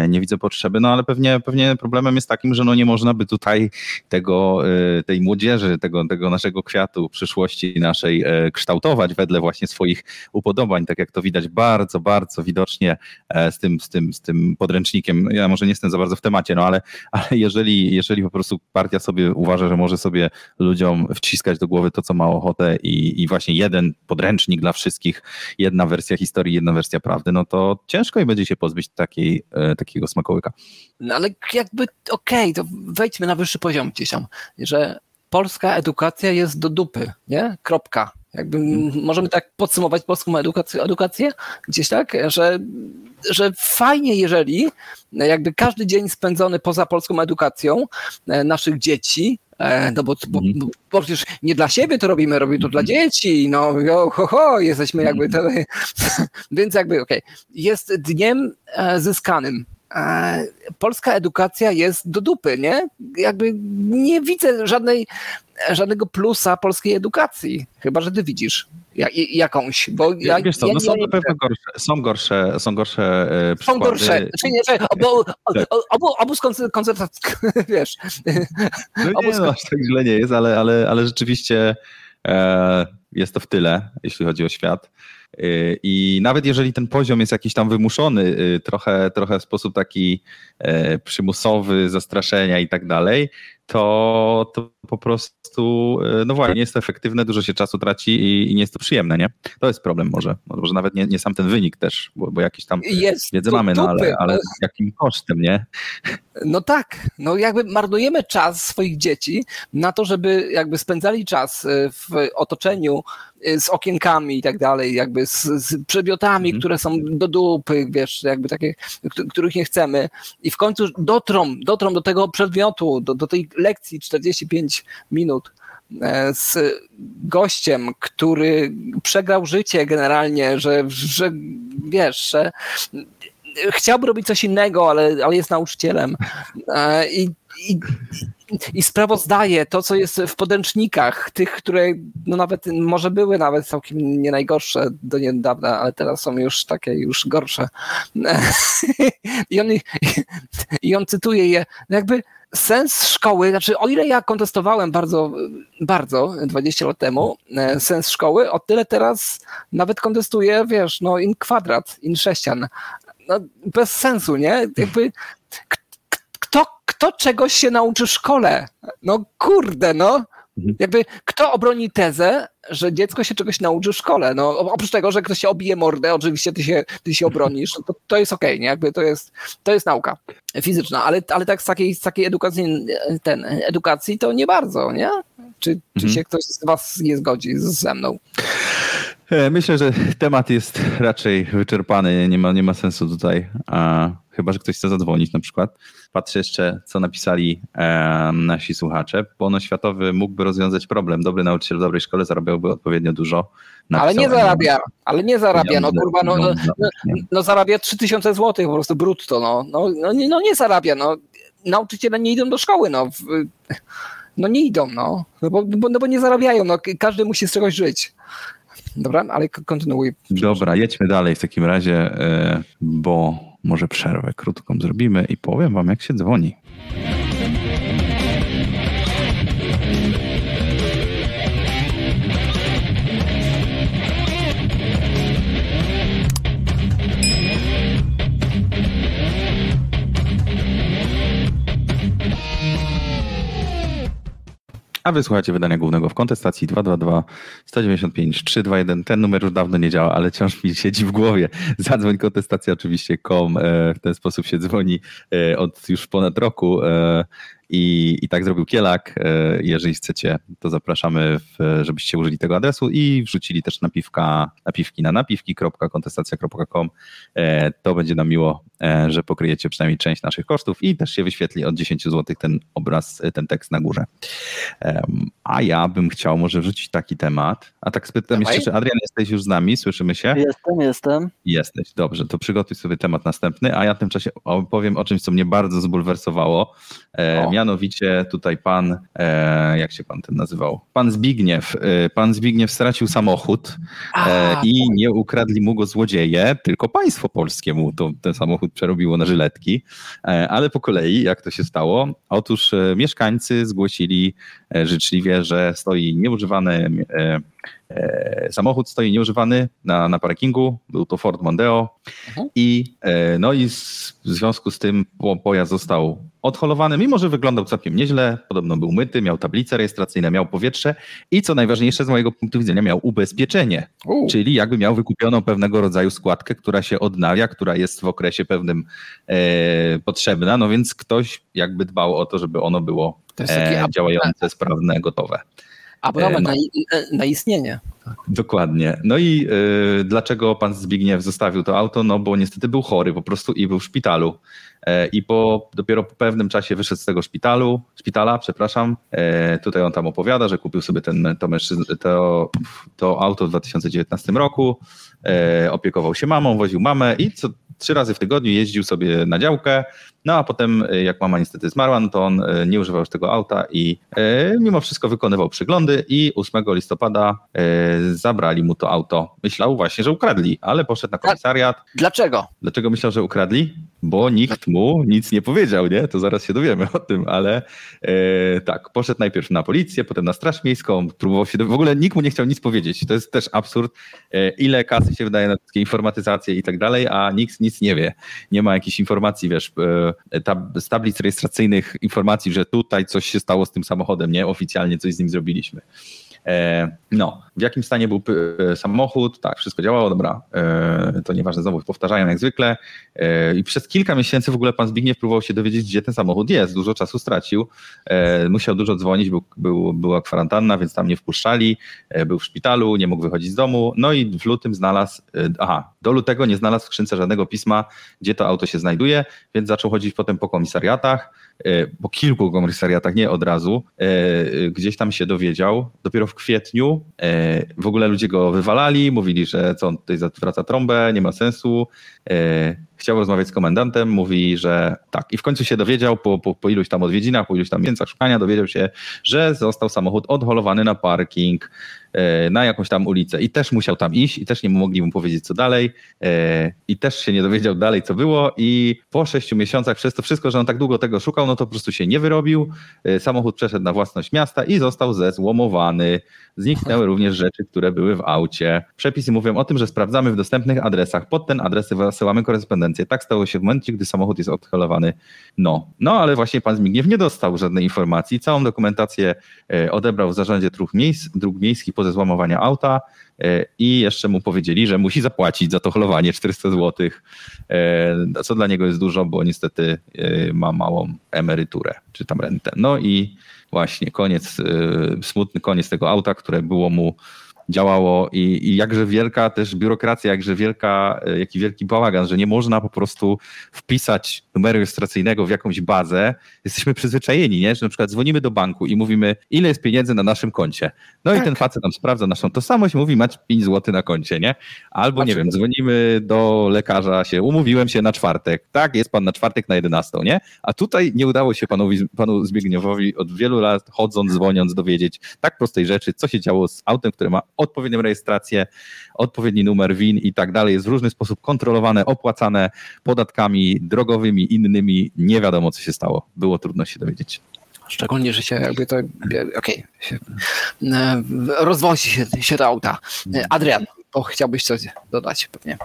Nie widzę potrzeby, no ale pewnie, pewnie problemem jest takim, że no nie można by tu tutaj tego, e, tej młodzieży, tego, tego naszego kwiatu przyszłości naszej e, kształtować wedle właśnie swoich upodobań, tak jak to widać bardzo, bardzo widocznie e, z tym, z tym, z tym podręcznikiem. Ja może nie jestem za bardzo w temacie, no ale, ale jeżeli, jeżeli po prostu partia sobie uważa, że może sobie ludziom wciskać do głowy to, co ma ochotę i, i właśnie jeden podręcznik dla wszystkich, jedna wersja historii, jedna wersja prawdy, no to ciężko i będzie się pozbyć takiej, e, takiego smakołyka. No ale jakby okej, okay, to wejdźmy na wyższy poziom gdzieś tam, że polska edukacja jest do dupy, nie? Kropka. Jakby hmm. możemy tak podsumować polską edukację, edukację gdzieś tak, że, że fajnie, jeżeli jakby każdy dzień spędzony poza polską edukacją e, naszych dzieci no bo, bo, mhm. bo, przecież nie dla siebie to robimy, robimy to dla mhm. dzieci, no ho, ho, jesteśmy jakby, mhm. to, więc jakby okej, okay. jest dniem e, zyskanym polska edukacja jest do dupy, nie? Jakby nie widzę żadnej, żadnego plusa polskiej edukacji, chyba że ty widzisz jakąś. Bo ja, Wiesz co, ja no są na pewno gorsze, są gorsze, są gorsze e, przykłady. Są gorsze, czyli nie, że obu, obu, obóz koncertacji, wiesz. No nie, no, aż tak źle nie jest, ale, ale, ale rzeczywiście e, jest to w tyle, jeśli chodzi o świat. Y, I nawet jeżeli ten poziom jest jakiś tam wymuszony, y, trochę, trochę w sposób taki e, przymusowy, zastraszenia i tak dalej, to, to po prostu, e, no właśnie, nie jest to efektywne, dużo się czasu traci i, i nie jest to przyjemne, nie? To jest problem może, może nawet nie, nie sam ten wynik też, bo, bo jakiś tam jest wiedzę mamy, no ale, ale jakim kosztem, nie? No tak, no jakby marnujemy czas swoich dzieci na to, żeby jakby spędzali czas e, w otoczeniu z okienkami i tak dalej, jakby z, z przedmiotami, mm. które są do dupy, wiesz, jakby takie, których nie chcemy i w końcu dotrą, dotrą do tego przedmiotu, do, do tej lekcji 45 minut e, z gościem, który przegrał życie generalnie, że, że wiesz, że chciałby robić coś innego, ale, ale jest nauczycielem. E, I, i, i sprawozdaje to, co jest w podręcznikach, tych, które no nawet może były nawet całkiem nie najgorsze do niedawna, ale teraz są już takie już gorsze. I on, i on cytuje je, no jakby sens szkoły, znaczy o ile ja kontestowałem bardzo, bardzo 20 lat temu e, sens szkoły, o tyle teraz nawet kontestuję, wiesz, no in kwadrat, in sześcian. No, bez sensu, nie? Jakby kto, czegoś się nauczy w szkole? No kurde, no. Mhm. Jakby kto obroni tezę, że dziecko się czegoś nauczy w szkole? No, oprócz tego, że ktoś się obije mordę, oczywiście ty się, ty się obronisz, to, to jest okej, okay, nie? Jakby to jest, to jest nauka fizyczna, ale, ale tak z takiej, z takiej edukacji, ten, edukacji to nie bardzo, nie? Czy, mhm. czy się ktoś z was nie zgodzi ze mną? E, myślę, że temat jest raczej wyczerpany, nie ma, nie ma sensu tutaj, a chyba, że ktoś chce zadzwonić na przykład. Patrzę jeszcze, co napisali e, nasi słuchacze. Bono światowy mógłby rozwiązać problem. Dobry nauczyciel w dobrej szkole zarabiałby odpowiednio dużo. ale nie zarabia, ale nie zarabia, no kurwa, no, no, no, no zarabia 3000 zł po prostu brutto, no, no, no, nie, no nie zarabia, no. Nauczyciele nie idą do szkoły, no. No nie idą, no. No bo, bo, no bo nie zarabiają, no. Każdy musi z czegoś żyć. Dobra, ale kontynuuj. Dobra, jedźmy dalej w takim razie, e, bo może przerwę krótką zrobimy i powiem wam, jak się dzwoni. A wysłuchacie wydania głównego w kontestacji 222 195 321. Ten numer już dawno nie działa, ale wciąż mi siedzi w głowie. Zadzwoń kontestacja oczywiście.com. E, w ten sposób się dzwoni e, od już ponad roku. E, i, I tak zrobił Kielak. Jeżeli chcecie, to zapraszamy, w, żebyście użyli tego adresu i wrzucili też napiwka, napiwki na napiwki.kontestacja.com. To będzie nam miło, że pokryjecie przynajmniej część naszych kosztów i też się wyświetli od 10 zł ten obraz, ten tekst na górze. A ja bym chciał może wrzucić taki temat. A tak spytam jeszcze, czy Adrian jesteś już z nami? Słyszymy się? Jestem, jestem. Jesteś, dobrze. To przygotuj sobie temat następny, a ja w tym czasie opowiem o czymś, co mnie bardzo zbulwersowało. O mianowicie tutaj pan, e, jak się pan ten nazywał? Pan Zbigniew. E, pan Zbigniew stracił samochód e, i tak. nie ukradli mu go złodzieje, tylko państwo polskie mu to, ten samochód przerobiło na żyletki. Ale po kolei, jak to się stało? Otóż mieszkańcy zgłosili życzliwie, że stoi nieużywany samochód stoi nieużywany na, na parkingu, był to Ford Mondeo mhm. i no i w związku z tym pojazd został odholowany, mimo że wyglądał całkiem nieźle, podobno był myty, miał tablice rejestracyjne, miał powietrze i co najważniejsze z mojego punktu widzenia miał ubezpieczenie, U. czyli jakby miał wykupioną pewnego rodzaju składkę, która się odnawia, która jest w okresie pewnym e, potrzebna, no więc ktoś jakby dbał o to, żeby ono było e, działające, sprawne, gotowe. Abonament no. na, na istnienie. Dokładnie. No i y, dlaczego pan Zbigniew zostawił to auto? No bo niestety był chory po prostu i był w szpitalu. E, I po, dopiero po pewnym czasie wyszedł z tego szpitalu, szpitala, przepraszam. E, tutaj on tam opowiada, że kupił sobie ten, to, to, to auto w 2019 roku, e, opiekował się mamą, woził mamę i co trzy razy w tygodniu jeździł sobie na działkę, no a potem jak mama niestety zmarła, no to on nie używał już tego auta i mimo wszystko wykonywał przyglądy i 8 listopada zabrali mu to auto. Myślał właśnie, że ukradli, ale poszedł na komisariat. Dlaczego? Dlaczego myślał, że ukradli? Bo nikt mu nic nie powiedział, nie? To zaraz się dowiemy o tym, ale e, tak, poszedł najpierw na policję, potem na Straż Miejską, próbował się, do... w ogóle nikt mu nie chciał nic powiedzieć. To jest też absurd, e, ile kasy się wydaje na takie informatyzacje i tak dalej, a nikt nic nie wie. Nie ma jakichś informacji, wiesz, e, tab z tablic rejestracyjnych informacji, że tutaj coś się stało z tym samochodem, nie? Oficjalnie coś z nim zrobiliśmy. E, no, w jakim stanie był e, samochód? Tak, wszystko działało, dobra. E, to nieważne, znowu powtarzają jak zwykle. I przez kilka miesięcy w ogóle pan Zbigniew próbował się dowiedzieć, gdzie ten samochód jest. Dużo czasu stracił. Musiał dużo dzwonić, był, był, była kwarantanna, więc tam nie wpuszczali. Był w szpitalu, nie mógł wychodzić z domu. No i w lutym znalazł, aha, do lutego nie znalazł w skrzynce żadnego pisma, gdzie to auto się znajduje, więc zaczął chodzić potem po komisariatach E, po kilku komisariatach, nie od razu, e, gdzieś tam się dowiedział. Dopiero w kwietniu e, w ogóle ludzie go wywalali, mówili, że co on tutaj zwraca trąbę, nie ma sensu. Chciał rozmawiać z komendantem, mówi, że tak. I w końcu się dowiedział po, po, po iluś tam odwiedzinach, po iluś tam miesiącach szukania, dowiedział się, że został samochód odholowany na parking, E, na jakąś tam ulicę i też musiał tam iść i też nie mogli mu powiedzieć co dalej e, i też się nie dowiedział dalej co było i po sześciu miesiącach przez to wszystko, że on tak długo tego szukał, no to po prostu się nie wyrobił, e, samochód przeszedł na własność miasta i został zezłomowany. Zniknęły również rzeczy, które były w aucie. Przepisy mówią o tym, że sprawdzamy w dostępnych adresach. Pod ten adres wysyłamy korespondencję. Tak stało się w momencie, gdy samochód jest odholowany. No, no ale właśnie pan Zbigniew nie dostał żadnej informacji. Całą dokumentację odebrał w zarządzie dróg, miejsc, dróg miejskich po złamowania auta e, i jeszcze mu powiedzieli, że musi zapłacić za to holowanie 400 zł, e, co dla niego jest dużo, bo niestety e, ma małą emeryturę, czy tam rentę. No i właśnie koniec, smutny koniec tego auta, które było mu działało i, i jakże wielka też biurokracja, jakże wielka, e, jaki wielki bałagan, że nie można po prostu wpisać numeru rejestracyjnego w jakąś bazę. Jesteśmy przyzwyczajeni, nie? że na przykład dzwonimy do banku i mówimy, ile jest pieniędzy na naszym koncie. No tak. i ten facet nam sprawdza naszą tożsamość, mówi, macie 5 zł na koncie, nie? Albo, nie wiem, dzwonimy do lekarza się, umówiłem się na czwartek, tak, jest pan na czwartek na 11, nie? A tutaj nie udało się panowi, panu Zbigniewowi od wielu lat chodząc, dzwoniąc, dowiedzieć tak prostej rzeczy, co się działo z autem, które ma odpowiednią rejestrację, odpowiedni numer WIN i tak dalej. Jest w różny sposób kontrolowane, opłacane podatkami drogowymi, innymi. Nie wiadomo, co się stało. Było trudno się dowiedzieć. Szczególnie, że się jakby to, okej, okay, rozwozi się, się to auta. Adrian, bo chciałbyś coś dodać pewnie.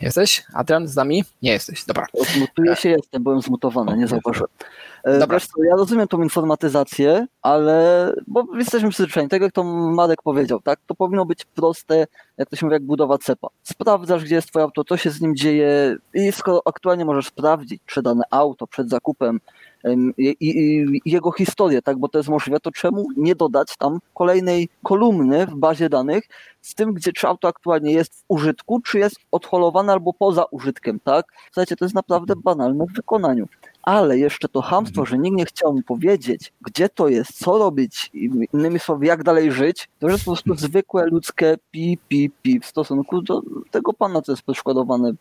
Jesteś? Adrian z nami? Nie jesteś, dobra. Zmutuję się, jestem, byłem zmutowany, nie zauważyłem. E, dobra. Wiesz co, ja rozumiem tą informatyzację, ale bo jesteśmy przyzwyczajeni, tak jak to Marek powiedział, tak? To powinno być proste, jak to się mówi, jak budowa cepa. Sprawdzasz, gdzie jest twoje auto, co się z nim dzieje i skoro aktualnie możesz sprawdzić sprzedane auto przed zakupem, i, i, jego historię, tak, bo to jest możliwe, to czemu nie dodać tam kolejnej kolumny w bazie danych z tym, gdzie czy auto aktualnie jest w użytku, czy jest odholowane albo poza użytkiem, tak? Słuchajcie, to jest naprawdę banalne w wykonaniu. Ale jeszcze to hamstwo, że nikt nie chciał mi powiedzieć, gdzie to jest, co robić, innymi słowy, jak dalej żyć, to jest po prostu zwykłe ludzkie pi, pi, pi w stosunku do tego pana, co jest poszkodowane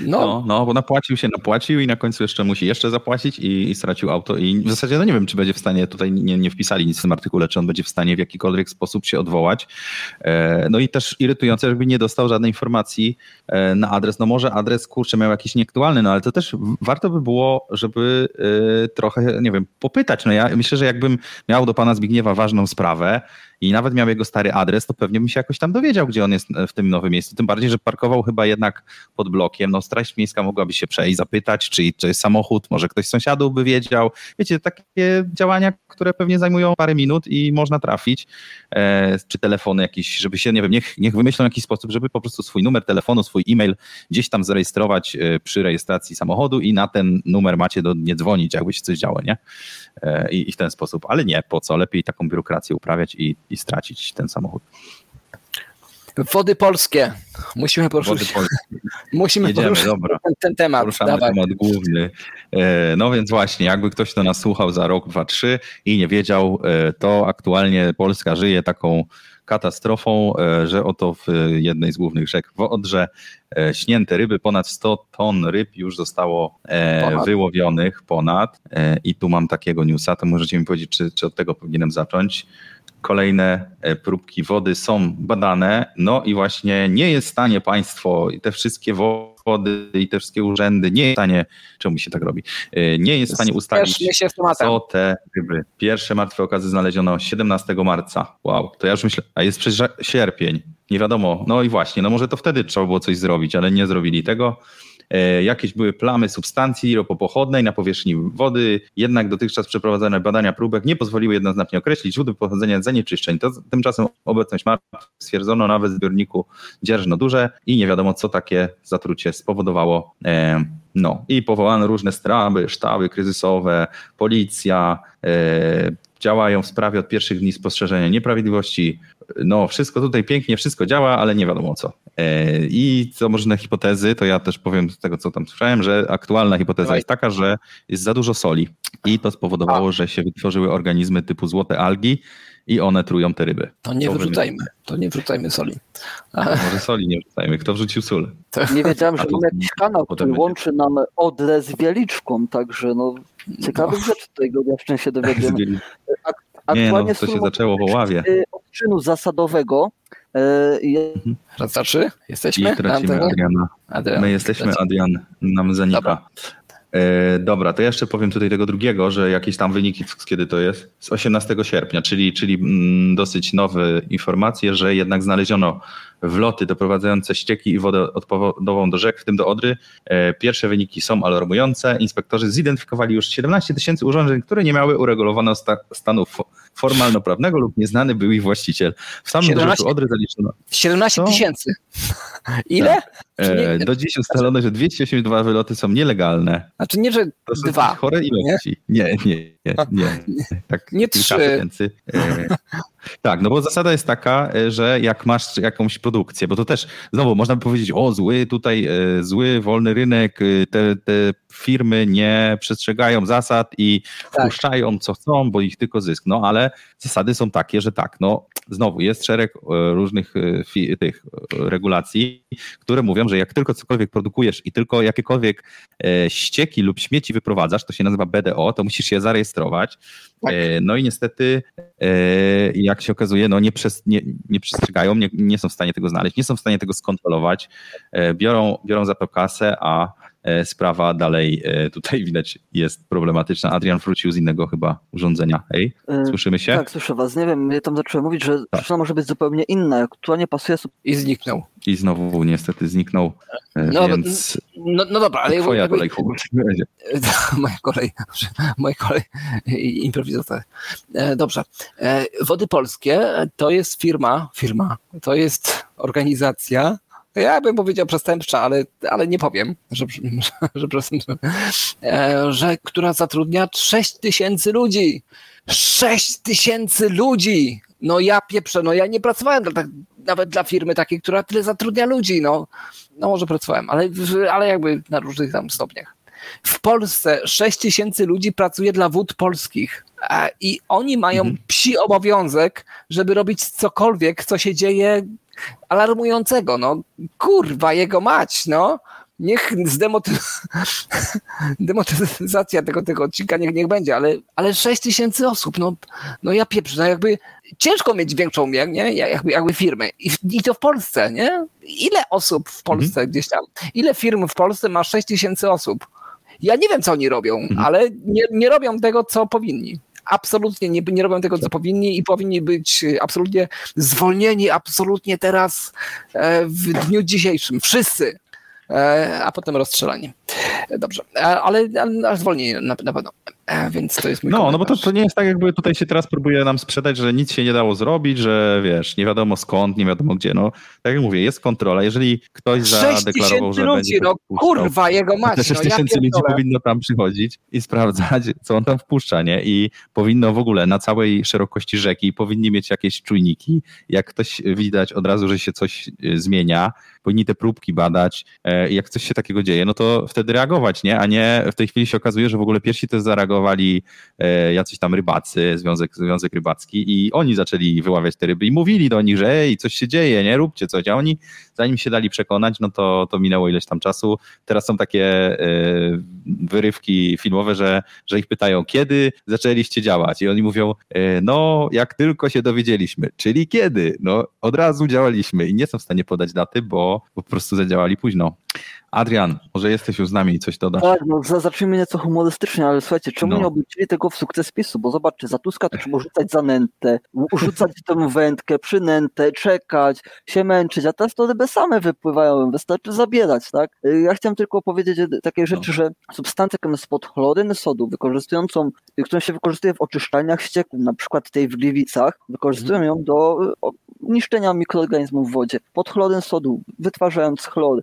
no. no, no, bo napłacił się, napłacił i na końcu jeszcze musi jeszcze zapłacić i, i, stracił auto. I w zasadzie no nie wiem, czy będzie w stanie, tutaj nie, nie wpisali nic w tym artykule, czy on będzie w stanie w jakikolwiek sposób się odwołać. E, no i też irytujące, żeby nie dostał żadnej informacji e, na adres. No może adres, kurczę, miał jakiś nieaktualny, no ale to też warto by było, żeby e, trochę, nie wiem, popytać. No ja myślę, że jakbym miał do pana Zbigniewa ważną sprawę, i nawet miał jego stary adres, to pewnie bym się jakoś tam dowiedział, gdzie on jest w tym nowym miejscu. Tym bardziej, że parkował chyba jednak pod blokiem no straż miejska mogłaby się przejść, zapytać, czy to jest samochód, może ktoś z sąsiadów by wiedział. Wiecie, takie działania, które pewnie zajmują parę minut i można trafić, e, czy telefony jakieś, żeby się, nie wiem, niech, niech wymyślą jakiś sposób, żeby po prostu swój numer telefonu, swój e-mail gdzieś tam zarejestrować e, przy rejestracji samochodu i na ten numer macie do nie dzwonić, jakby się coś działo, nie? E, I, I, w ten sposób, ale nie, po co? Lepiej taką biurokrację uprawiać i, i stracić ten samochód. Wody polskie. Musimy poruszyć. Wody Musimy Jedziemy, poruszyć dobra. Ten, ten, temat. Poruszamy Dawaj. temat główny. E, no więc właśnie, jakby ktoś to nas słuchał za rok, dwa, trzy i nie wiedział, e, to aktualnie Polska żyje taką katastrofą, e, że oto w jednej z głównych rzek w Odrze śnięte ryby, ponad 100 ton ryb już zostało ponad. wyłowionych, ponad. I tu mam takiego newsa, to możecie mi powiedzieć, czy, czy od tego powinienem zacząć kolejne e, próbki wody są badane, no i właśnie nie jest w stanie państwo i te wszystkie wody i te wszystkie urzędy nie jest w stanie, czemu się tak robi, e, nie jest w stanie ustalić, co te ryby. Pierwsze martwe okazy znaleziono 17 marca. Wow, to ja już myślę, a jest przecież sierpień, nie wiadomo. No i właśnie, no może to wtedy trzeba było coś zrobić, ale nie zrobili tego. E, jakieś były plamy substancji ropopochodnej na powierzchni wody, jednak dotychczas przeprowadzone badania próbek nie pozwoliły jednoznacznie określić źródeł pochodzenia zanieczyszczeń. To tymczasem obecność martw stwierdzono nawet w zbiorniku Dzierżno Duże i nie wiadomo, co takie zatrucie spowodowało. E, no i powołano różne straby, sztaby kryzysowe, policja, e, działają w sprawie od pierwszych dni spostrzeżenia nieprawidłowości. No, wszystko tutaj pięknie, wszystko działa, ale nie wiadomo co. E, I co można hipotezy, to ja też powiem z tego, co tam słyszałem, że aktualna hipoteza jest taka, że jest za dużo soli i to spowodowało, że się wytworzyły organizmy typu złote algi i one trują te ryby. To nie to wrzucajmy, to nie wrzucajmy soli. Może soli nie wrzucajmy, kto wrzucił sól? Nie wiedziałem, że mamy jakiś kanał, który łączy nam Odrę z Wieliczką, także no ciekawych no. rzeczy tutaj go się dowiedziemy. Nie no, to się zaczęło w Oławie. Odczynu zasadowego, Mhm. Raz, dwa, trzy? Jesteśmy? I tracimy Adriana. Adrian. My jesteśmy, Adrian nam zanika. Dobra. E, dobra, to ja jeszcze powiem tutaj tego drugiego, że jakieś tam wyniki, kiedy to jest? Z 18 sierpnia, czyli, czyli mm, dosyć nowe informacje, że jednak znaleziono wloty doprowadzające ścieki i wodę odpadową do rzek, w tym do Odry. E, pierwsze wyniki są alarmujące. Inspektorzy zidentyfikowali już 17 tysięcy urządzeń, które nie miały uregulowanego sta stanu formalno-prawnego lub nieznany był ich właściciel. W samym 17, Odry zaliczono... 17 tysięcy. Ile? E, do dziś ustalono, że 282 wyloty są nielegalne. Znaczy nie, że to dwa. chore ilości. Nie, nie, nie. Nie, nie. Tak, nie trzy. Tysięcy. E, tak, no bo zasada jest taka, e, że jak masz jakąś produkcję, bo to też znowu można by powiedzieć, o zły tutaj, e, zły wolny rynek, te, te firmy nie przestrzegają zasad i tak. wpuszczają co chcą, bo ich tylko zysk. No ale zasady są takie, że tak, no znowu jest szereg różnych tych regulacji, które mówią, że jak tylko cokolwiek produkujesz i tylko jakiekolwiek ścieki lub śmieci wyprowadzasz, to się nazywa BDO, to musisz je zarejestrować. Tak. No i niestety jak się okazuje, no nie, przez, nie, nie przestrzegają, nie, nie są w stanie tego znaleźć, nie są w stanie tego skontrolować, e, biorą, biorą za to kasę, a e, sprawa dalej e, tutaj widać jest problematyczna. Adrian wrócił z innego chyba urządzenia. Hej, słyszymy się? Tak, słyszę was. Nie wiem, ja tam zacząłem mówić, że tak. przyczyna może być zupełnie inna. Aktualnie pasuje sobie... I zniknął. I znowu niestety zniknął, no, więc... No, no dobra, ale... Twoja kolej, Hugo. Moja kolej, moja kolej, improwizacja. Dobrze. Wody Polskie to jest firma, firma, to jest organizacja, ja bym powiedział przestępcza, ale, ale nie powiem, że, że, przestępcza, że, która zatrudnia 6 tysięcy ludzi. 6 tysięcy ludzi! No ja pieprzę, no ja nie pracowałem dla, tak, nawet dla firmy takiej, która tyle zatrudnia ludzi, no. No może pracowałem, ale, ale jakby na różnych tam stopniach. W Polsce 6 tysięcy ludzi pracuje dla wód polskich i oni mają mhm. psi obowiązek, żeby robić cokolwiek, co się dzieje alarmującego. No kurwa, jego mać, no. Niech zdemotyzacja tego, tego odcinka niech, niech będzie, ale, ale 6 tysięcy osób, no, no ja pieprzę, no jakby ciężko mieć większą, nie? Jakby, jakby firmy. I, I to w Polsce, nie? Ile osób w Polsce mhm. gdzieś tam, ile firm w Polsce ma 6 tysięcy osób? Ja nie wiem, co oni robią, mhm. ale nie, nie robią tego, co powinni absolutnie nie, nie robią tego, co powinni i powinni być absolutnie zwolnieni, absolutnie teraz e, w dniu dzisiejszym. Wszyscy. a potem rozstrzelanie. Dobrze, ale, ale, ale zwolnienie na, na pewno. Więc to jest mój No, komentarz. no bo to, to nie jest tak, jakby tutaj się teraz próbuje nam sprzedać, że nic się nie dało zrobić, że wiesz, nie wiadomo skąd, nie wiadomo gdzie. No, tak jak mówię, jest kontrola. Jeżeli ktoś 6 zadeklarował, że ludzi, będzie no kurwa, jego mać, te 6 no ja tysięcy ludzi powinno tam przychodzić i sprawdzać, co on tam wpuszcza, nie? I powinno w ogóle na całej szerokości rzeki powinni mieć jakieś czujniki. Jak ktoś widać od razu, że się coś e, zmienia, powinni te próbki badać. E, i Jak coś się takiego dzieje, no to wtedy reagować, nie? A nie w tej chwili się okazuje, że w ogóle pierwsi też zareagowali e, jacyś tam rybacy, Związek, Związek Rybacki i oni zaczęli wyławiać te ryby i mówili do nich, że ej, coś się dzieje, nie? Róbcie coś. A oni, zanim się dali przekonać, no to, to minęło ileś tam czasu. Teraz są takie e, wyrywki filmowe, że, że ich pytają, kiedy zaczęliście działać? I oni mówią, e, no jak tylko się dowiedzieliśmy, czyli kiedy? No od razu działaliśmy i nie są w stanie podać daty, bo po prostu zadziałali późno. Adrian, może jesteś już z nami i coś dodasz? Tak, no za- zacznijmy nieco humorystycznie, ale słuchajcie, czemu No. nie obrócili tego w sukces PiSu? Bo zobaczcie, za Tuska to trzeba rzucać zanętę, rzucać tę wędkę, przynętę, czekać, się męczyć, a teraz to ryby same wypływają, wystarczy zabierać, tak? Y, Ja chciałem tylko powiedzieć takiej rzeczy, że substancja, jaką jest pod chloryny sodu, wykorzystującą, y, którą się wykorzystuje w oczyszczalniach ścieków, na przykład tej w Gliwicach, wykorzystują ją do niszczenia mikroorganizmów w wodzie. Pod chloryn sodu, wytwarzając chlor,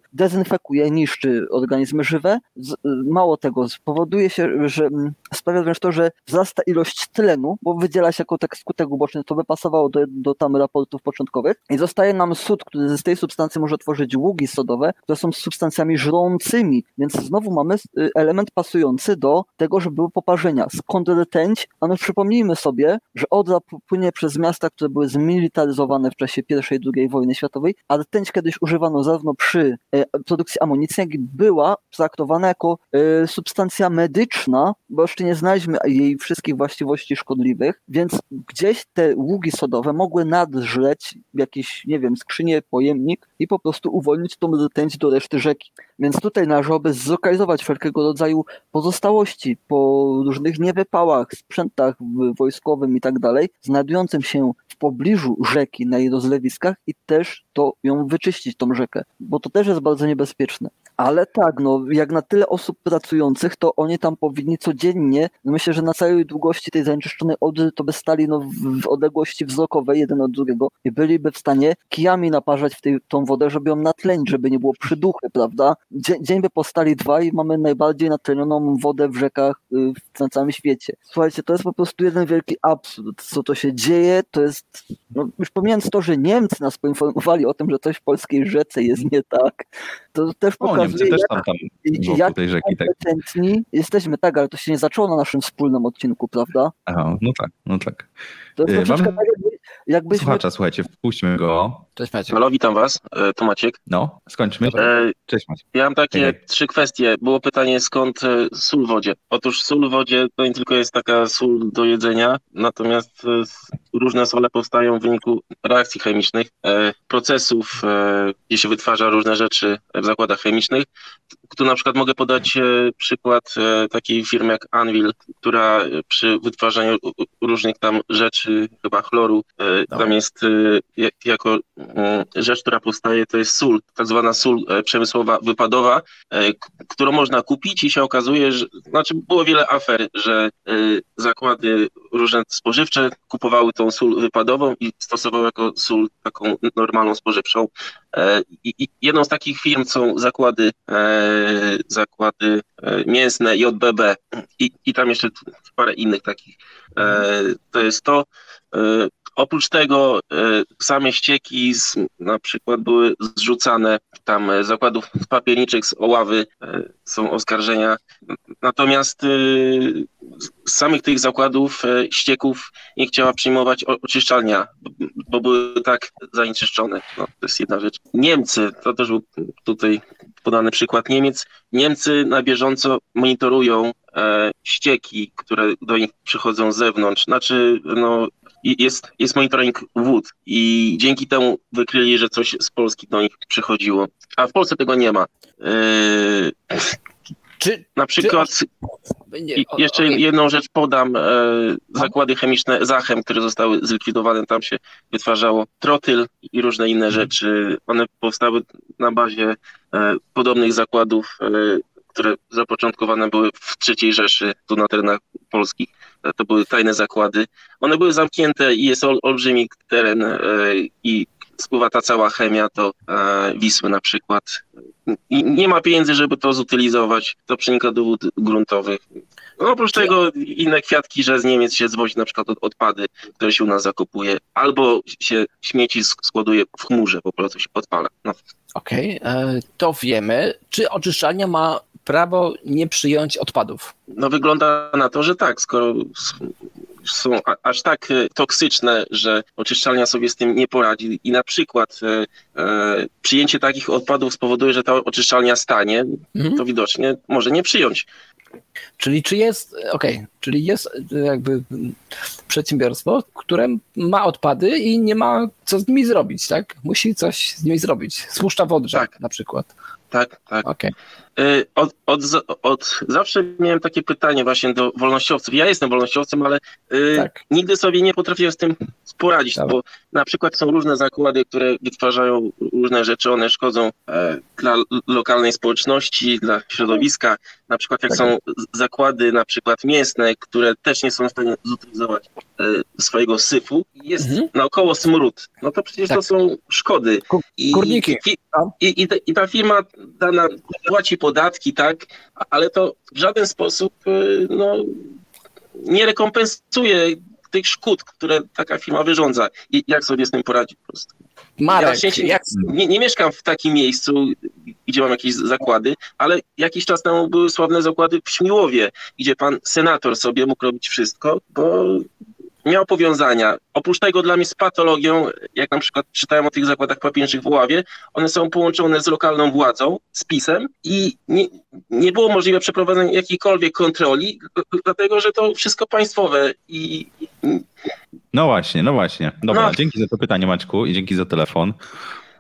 dezynfekuje, niszczy organizmy żywe. Y, mało tego, spowoduje się, że mm, sprawia wręcz to, że wzrasta ilość tlenu, bo wydziela się jako tak skutek uboczny, to by pasowało do, do tam raportów początkowych i zostaje nam sód, który z tej substancji może tworzyć ługi sodowe, które są substancjami żrącymi, więc znowu mamy y, element pasujący do tego, że były poparzenia. Skąd rtęć? Ano przypomnijmy sobie, że Odra płynie przez miasta, które były zmilitaryzowane w czasie I i II wojny światowej, a rtęć kiedyś używano zarówno przy e, produkcji amunicji, była traktowana jako e, substancja medyczna, bo jeszcze nie znaliśmy jej wszystkich właściwości szkodliwych, więc gdzieś te ługi sodowe mogły nadżreć jakiś, nie wiem, skrzynię, pojemnik i po prostu uwolnić tą rtęć do reszty rzeki. Więc tutaj należałoby zlokalizować wszelkiego rodzaju pozostałości po różnych niewypałach, sprzętach wojskowym i tak dalej, znajdującym się w pobliżu rzeki na jej rozlewiskach i też to ją wyczyścić, tą rzekę, bo to też jest bardzo niebezpieczne. Ale tak, no jak na tyle osób pracujących, to oni tam powinni codziennie, no myślę, że na całej długości tej zanieczyszczonej Odry to by stali no, w, odległości wzrokowej jeden od drugiego i byliby w stanie kijami naparzać w tej, tą wodę, żeby ją natlenić, żeby nie było przyduchy, prawda? Dzień, dzień by postali dwa i mamy najbardziej natlenioną wodę w rzekach y, w- na całym świecie. Słuchajcie, to jest po prostu jeden wielki absurd. Co to się dzieje, to jest, no już pomijając to, że Niemcy nas poinformowali o tym, że coś w polskiej rzece jest nie tak, to też pokazuje, Niemcy też tam, tam wokół jak tej rzeki. Tak. jesteśmy, tak, ale to się nie zaczęło na naszym wspólnym odcinku, prawda? Aha, no tak, no tak. To jest troszeczkę mamy- tak, jakby, jakbyśmy... Słuchacza, słuchajcie, wpuśćmy go. Cześć Maciek. Halo, witam was, e, tu Maciek. No, skończmy. E, Cześć Maciek. Ja mam takie Hej, trzy kwestie. Było pytanie, skąd e, sól w wodzie? Otóż sól w wodzie to nie tylko jest taka sól do jedzenia, natomiast różne sole powstają w wyniku reakcji chemicznych, procesów, gdzie się wytwarza różne rzeczy w zakładach chemicznych. Tu na przykład mogę podać przykład takiej firmy jak Anvil, która przy wytwarzaniu różnych tam rzeczy, chyba chloru, e, tam jest e, ja- jako mm, rzecz, która powstaje, to jest sól, tak zwana sól e, przemysłowa wypadowa, którą można kupić i się okazuje, że, znaczy było wiele afer, że zakłady różne spożywcze kupowały tą sól wypadową i stosowały jako sól taką normalną spożywczą. E, jedną z takich firm są zakłady, e, zakłady e, mięsne JBB i, i tam jeszcze parę innych takich. To jest to. E, Oprócz tego e, same ścieki z, na przykład były zrzucane tam e, zakładów papierniczych z Oławy, są oskarżenia. Natomiast z samych tych zakładów ścieków nie chciała przyjmować oczyszczalnia, bo były tak zanieczyszczone. No, to jest jedna rzecz. Niemcy, to też był tutaj podany przykład Niemiec. Niemcy na bieżąco monitorują ścieki, które do nich przychodzą z zewnątrz. Znaczy, no, jest, jest monitoring wód i dzięki temu wykryli, że coś z Polski do nich przychodziło. A w Polsce tego nie ma. Yy, Czy, na przykład nie, jeszcze jedną rzecz podam. E, zakłady chemiczne Zachem, które zostały zlikwidowane, tam się wytwarzało trotyl i różne inne rzeczy. One powstały na bazie e, podobnych zakładów, e, które zapoczątkowane były w III Rzeszy, tu na terenach polskich. E, to były tajne zakłady. One były zamknięte i jest ol, olbrzymi teren e, i spływa ta cała chemia to e, Wisły na przykład. I nie ma pieniędzy, żeby to zutylizować. To przenika do wód gruntowych. No, oprócz tego inne kwiatki, że z Niemiec się zwozi na przykład odpady, które się u nas zakupuje, albo się śmieci składuje w chmurze, po prostu się podpala. No. Okej, okay, to wiemy. Czy oczyszczalnia ma prawo nie przyjąć odpadów? No wygląda na to, że tak, skoro są aż tak e, toksyczne, że oczyszczalnia sobie z tym nie poradzi i na przykład e, e, przyjęcie takich odpadów spowoduje, że ta oczyszczalnia stanie, mhm. to widocznie może nie przyjąć. Czyli czy jest, okej, okay, czyli jest jakby przedsiębiorstwo, które ma odpady i nie ma co z nimi zrobić, tak? Musi coś z nimi zrobić. Spuszcza wodrze tak. na przykład. Tak, tak. Okay. Od, od, od, zawsze miałem takie pytanie właśnie do wolnościowców. Ja jestem wolnościowcem, ale y, tak. nigdy sobie nie potrafiłem z tym poradzić, tak. bo na przykład są różne zakłady, które wytwarzają różne rzeczy, one szkodzą e, dla lokalnej społeczności, dla środowiska. Na przykład jak tak. są zakłady na przykład mięsne, które też nie są w stanie zutylizować e, swojego syfu, jest mhm. naokoło smród. No to przecież to tak. są szkody. I, Górniki. I, i, i, ta, I ta firma dana płaci podatki, tak, ale to w żaden sposób y, no, nie rekompensuje tych szkód, które taka firma wyrządza. I jak sobie z tym poradzić po prostu? Marek, ja jak... nie, nie, mieszkam w takim miejscu, gdzie mam jakieś zakłady, ale jakiś czas temu były sławne zakłady w Śmiłowie, gdzie pan senator sobie mógł robić wszystko, bo miał powiązania. Oprócz tego dla mnie z patologią, jak na przykład czytałem o tych zakładach papieżnych w Ławie, one są połączone z lokalną władzą, z PiSem i nie, nie było możliwe przeprowadzenie jakiejkolwiek kontroli, dlatego że to wszystko państwowe i... No właśnie, no właśnie. Dobra, no. dzięki za to pytanie Maćku i dzięki za telefon.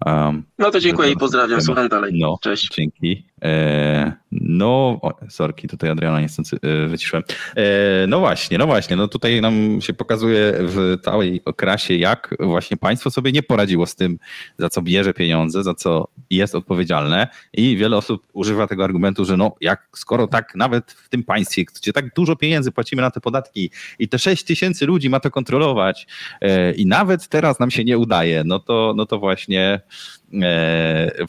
Um, no to dziękuję i pozdrawiam, słucham dalej. No, Cześć. Dzięki. E, no, o, sorki, tutaj Adriana niestety e, wyciszyłem. E, no właśnie, no właśnie, no tutaj nam się pokazuje w całej okrasie, jak właśnie państwo sobie nie poradziło z tym, za co bierze pieniądze, za co jest odpowiedzialne i wiele osób używa tego argumentu, że no jak, skoro tak nawet w tym państwie, gdzie tak dużo pieniędzy płacimy na te podatki i te 6 tysięcy ludzi ma to kontrolować i nawet teraz nam się nie udaje, no to, no to właśnie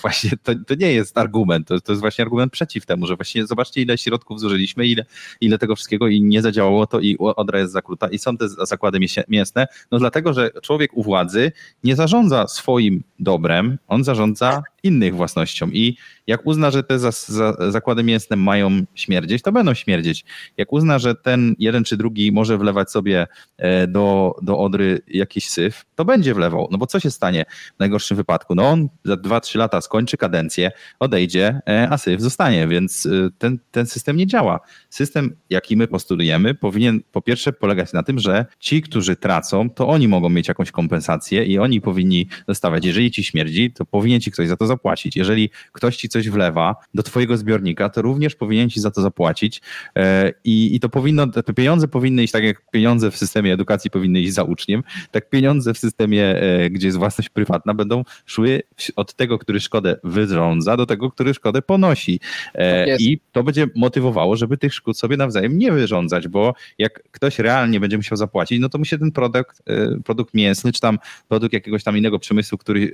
właśnie to, to nie jest argument, to, to jest właśnie argument przeciw temu, że właśnie zobaczcie, ile środków zużyliśmy, ile, ile tego wszystkiego i nie zadziałało to i odra jest zakruta i są te zakłady mięsne, no dlatego, że człowiek u władzy nie zarządza swoim dobrem, on zarządza innych własnością i jak uzna, że te za, za, zakłady mięsne mają śmierdzieć, to będą śmierdzieć. Jak uzna, że ten jeden czy drugi może wlewać sobie e, do, do Odry jakiś syf, to będzie wlewał. No bo co się stanie w najgorszym wypadku? No on za 2-3 lata skończy kadencję, odejdzie, e, a syf zostanie, więc e, ten, ten system nie działa. System, jaki my postulujemy, powinien po pierwsze polegać na tym, że ci, którzy tracą, to oni mogą mieć jakąś kompensację i oni powinni dostawać. Jeżeli ci śmierdzi, to powinien ci ktoś za to zapłacić. Jeżeli ktoś ci coś wlewa do twojego zbiornika, to również powinien ci za to zapłacić e, i, i to powinno, te pieniądze powinny iść tak jak pieniądze w systemie edukacji powinny iść za uczniem, tak pieniądze w systemie, gdzie jest własność prywatna będą szły od tego, który szkodę wyrządza, do tego, który szkodę ponosi. Tak I to będzie motywowało, żeby tych szkód sobie nawzajem nie wyrządzać, bo jak ktoś realnie będzie musiał zapłacić, no to mu się ten produkt, produkt mięsny, czy tam produkt jakiegoś tam innego przemysłu, który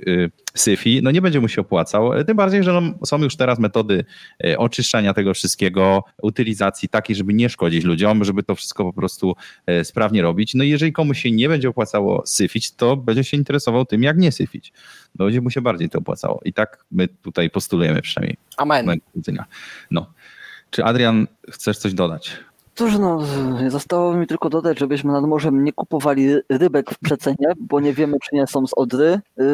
syfi, no nie będzie mu się opłacał. Tym bardziej, że no, są już teraz metody oczyszczania tego wszystkiego, utylizacji takiej, żeby nie szkodzić ludziom, żeby to wszystko po prostu sprawnie robić. No i jeżeli komuś się nie będzie opłacało syfić, to będzie się interesował tym, jak nie syfić. Będzie mu się bardziej to opłacało. I tak my tutaj postulujemy przynajmniej. Amen. No. Czy Adrian, chcesz coś dodać? Cóż, no, zostało mi tylko dodać, żebyśmy nad morzem nie kupowali rybek w przecenie, bo nie wiemy, czy nie są z Odry. Yy,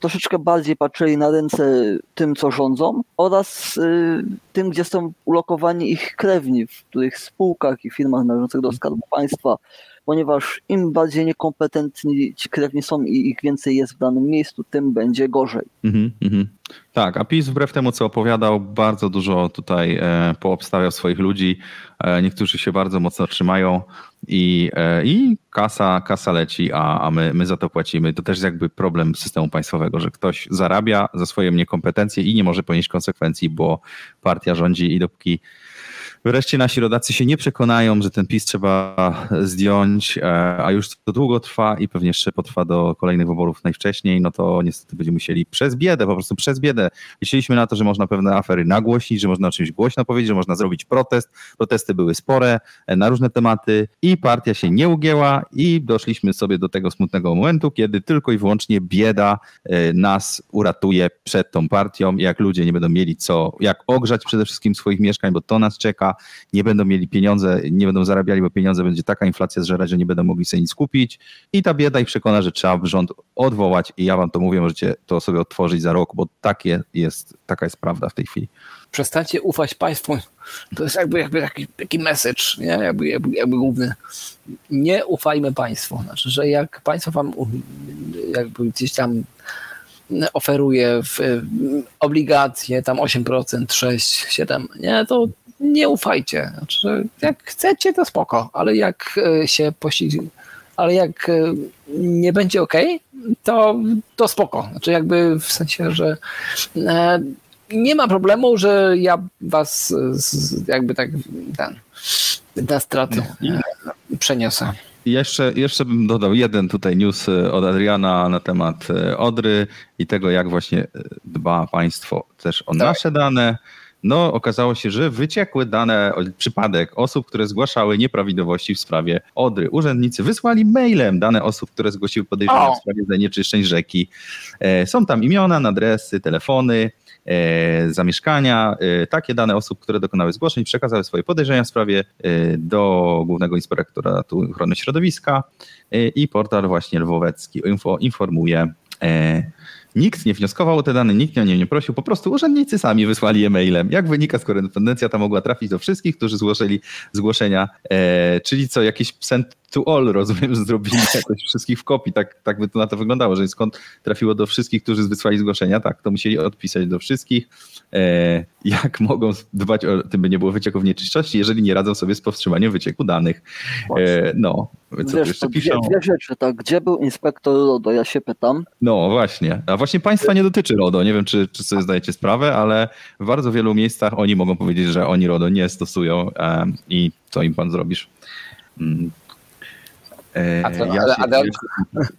troszeczkę bardziej patrzyli na ręce tym, co rządzą oraz yy, tym, gdzie są ulokowani ich krewni, w których spółkach i firmach należących do Skarbu Państwa. Ponieważ im bardziej niekompetentni ci krewni są i ich więcej jest w danym miejscu, tym będzie gorzej. Mhm, mhm. Tak, a PiS wbrew temu, co opowiadał, bardzo dużo tutaj e, poobstawiał swoich ludzi. E, niektórzy się bardzo mocno trzymają i, e, i kasa, kasa leci, a, a my, my za to płacimy. To też jest jakby problem systemu państwowego, że ktoś zarabia za swoje niekompetencje i nie może ponieść konsekwencji, bo partia rządzi i dopóki Wreszcie nasi rodacy się nie przekonają, że ten PiS trzeba zdjąć, e, a już to długo trwa i pewnie jeszcze potrwa do kolejnych wyborów najwcześniej, no to niestety będziemy musieli przez biedę, po prostu przez biedę. Liczyliśmy na to, że można pewne afery nagłośnić, że można czymś głośno powiedzieć, że można zrobić protest. Protesty były spore e, na różne tematy i partia się nie ugięła i doszliśmy sobie do tego smutnego momentu, kiedy tylko i wyłącznie bieda e, nas uratuje przed tą partią, jak ludzie nie będą mieli co, jak ogrzać przede wszystkim swoich mieszkań, bo to nas czeka, nie będą mieli pieniądze, nie będą zarabiali, bo pieniądze będzie taka inflacja zżerać, że nie będą mogli sobie nic kupić i ta bieda ich przekona, że trzeba rząd odwołać i ja wam to mówię, możecie to sobie otworzyć za rok, bo takie jest, taka jest prawda w tej chwili. Przestańcie ufać państwu. To jest jakby, jakby taki, taki message, nie? Jakby, jakby, jakby główny. Nie ufajmy państwu. Znaczy, że jak państwo wam jakby gdzieś tam oferuje w obligacje tam 8%, 6, 7, nie, to nie ufajcie. Znaczy, jak chcecie, to spoko, ale jak e, się posi... ale jak e, nie będzie ok, to, to spoko. Znaczy jakby w sensie, że e, nie ma problemu, że ja was jakby tak ten, na straty przeniosę. Jeszcze, jeszcze bym dodał jeden tutaj news od Adriana na temat Odry i tego, jak właśnie dba państwo też o tak. nasze dane. No, okazało się, że wyciekły dane, przypadek osób, które zgłaszały nieprawidłowości w sprawie Odry. Urzędnicy wysłali mailem dane osób, które zgłosiły podejrzenia w sprawie zanieczyszczeń rzeki. E, są tam imiona, adresy, telefony, e, zamieszkania. E, takie dane osób, które dokonały zgłoszeń, przekazały swoje podejrzenia w sprawie do Głównego Inspektoratu Ochrony Środowiska i portal właśnie lwowecki info, informuje Nikt nie wnioskował o te dane, nikt o nie nie prosił, po prostu urzędnicy sami wysłali e-mailem. Jak wynika z korespondencja, ta mogła trafić do wszystkich, którzy zgłosili zgłoszenia, e, czyli co, jakiś sent to all, rozumiem, że zrobili jakoś wszystkich w kopii, tak, tak by to na to wyglądało, że skąd trafiło do wszystkich, którzy wysłali zgłoszenia, tak, to musieli odpisać do wszystkich, e, jak mogą dbać o tym, by nie było wycieków nieczystości, jeżeli nie radzą sobie z powstrzymaniem wycieku danych. E, no, co Wiesz, jeszcze piszą? Dwie, dwie rzeczy, tak, gdzie był inspektor RODO, ja się pytam. No właśnie, a właśnie państwa nie dotyczy RODO, nie wiem, czy, czy sobie zdajecie sprawę, ale w bardzo wielu miejscach oni mogą powiedzieć, że oni RODO nie stosują um, i co im pan zrobisz? E, ja, się, ja,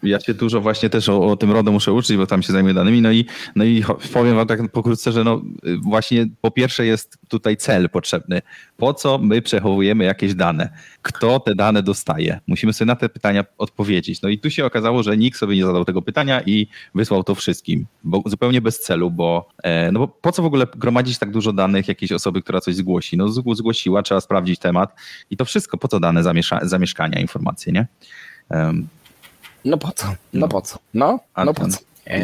ja, się, dużo właśnie też o, o, tym RODO muszę uczyć, bo tam się zajmuję danymi. No i, no i powiem wam tak pokrótce, że no właśnie po pierwsze jest tutaj cel potrzebny. Po co my przechowujemy jakieś dane? Kto te dane dostaje? Musimy sobie na te pytania odpowiedzieć. No i tu się okazało, że nikt sobie nie zadał tego pytania i wysłał to wszystkim, bo zupełnie bez celu, bo, e, no bo po co w ogóle gromadzić tak dużo danych jakiejś osoby, która coś zgłosi? No zgłosiła, trzeba sprawdzić temat i to wszystko. Po co dane zamieszkania, informacje, nie? No po co? No po co? No, no po co?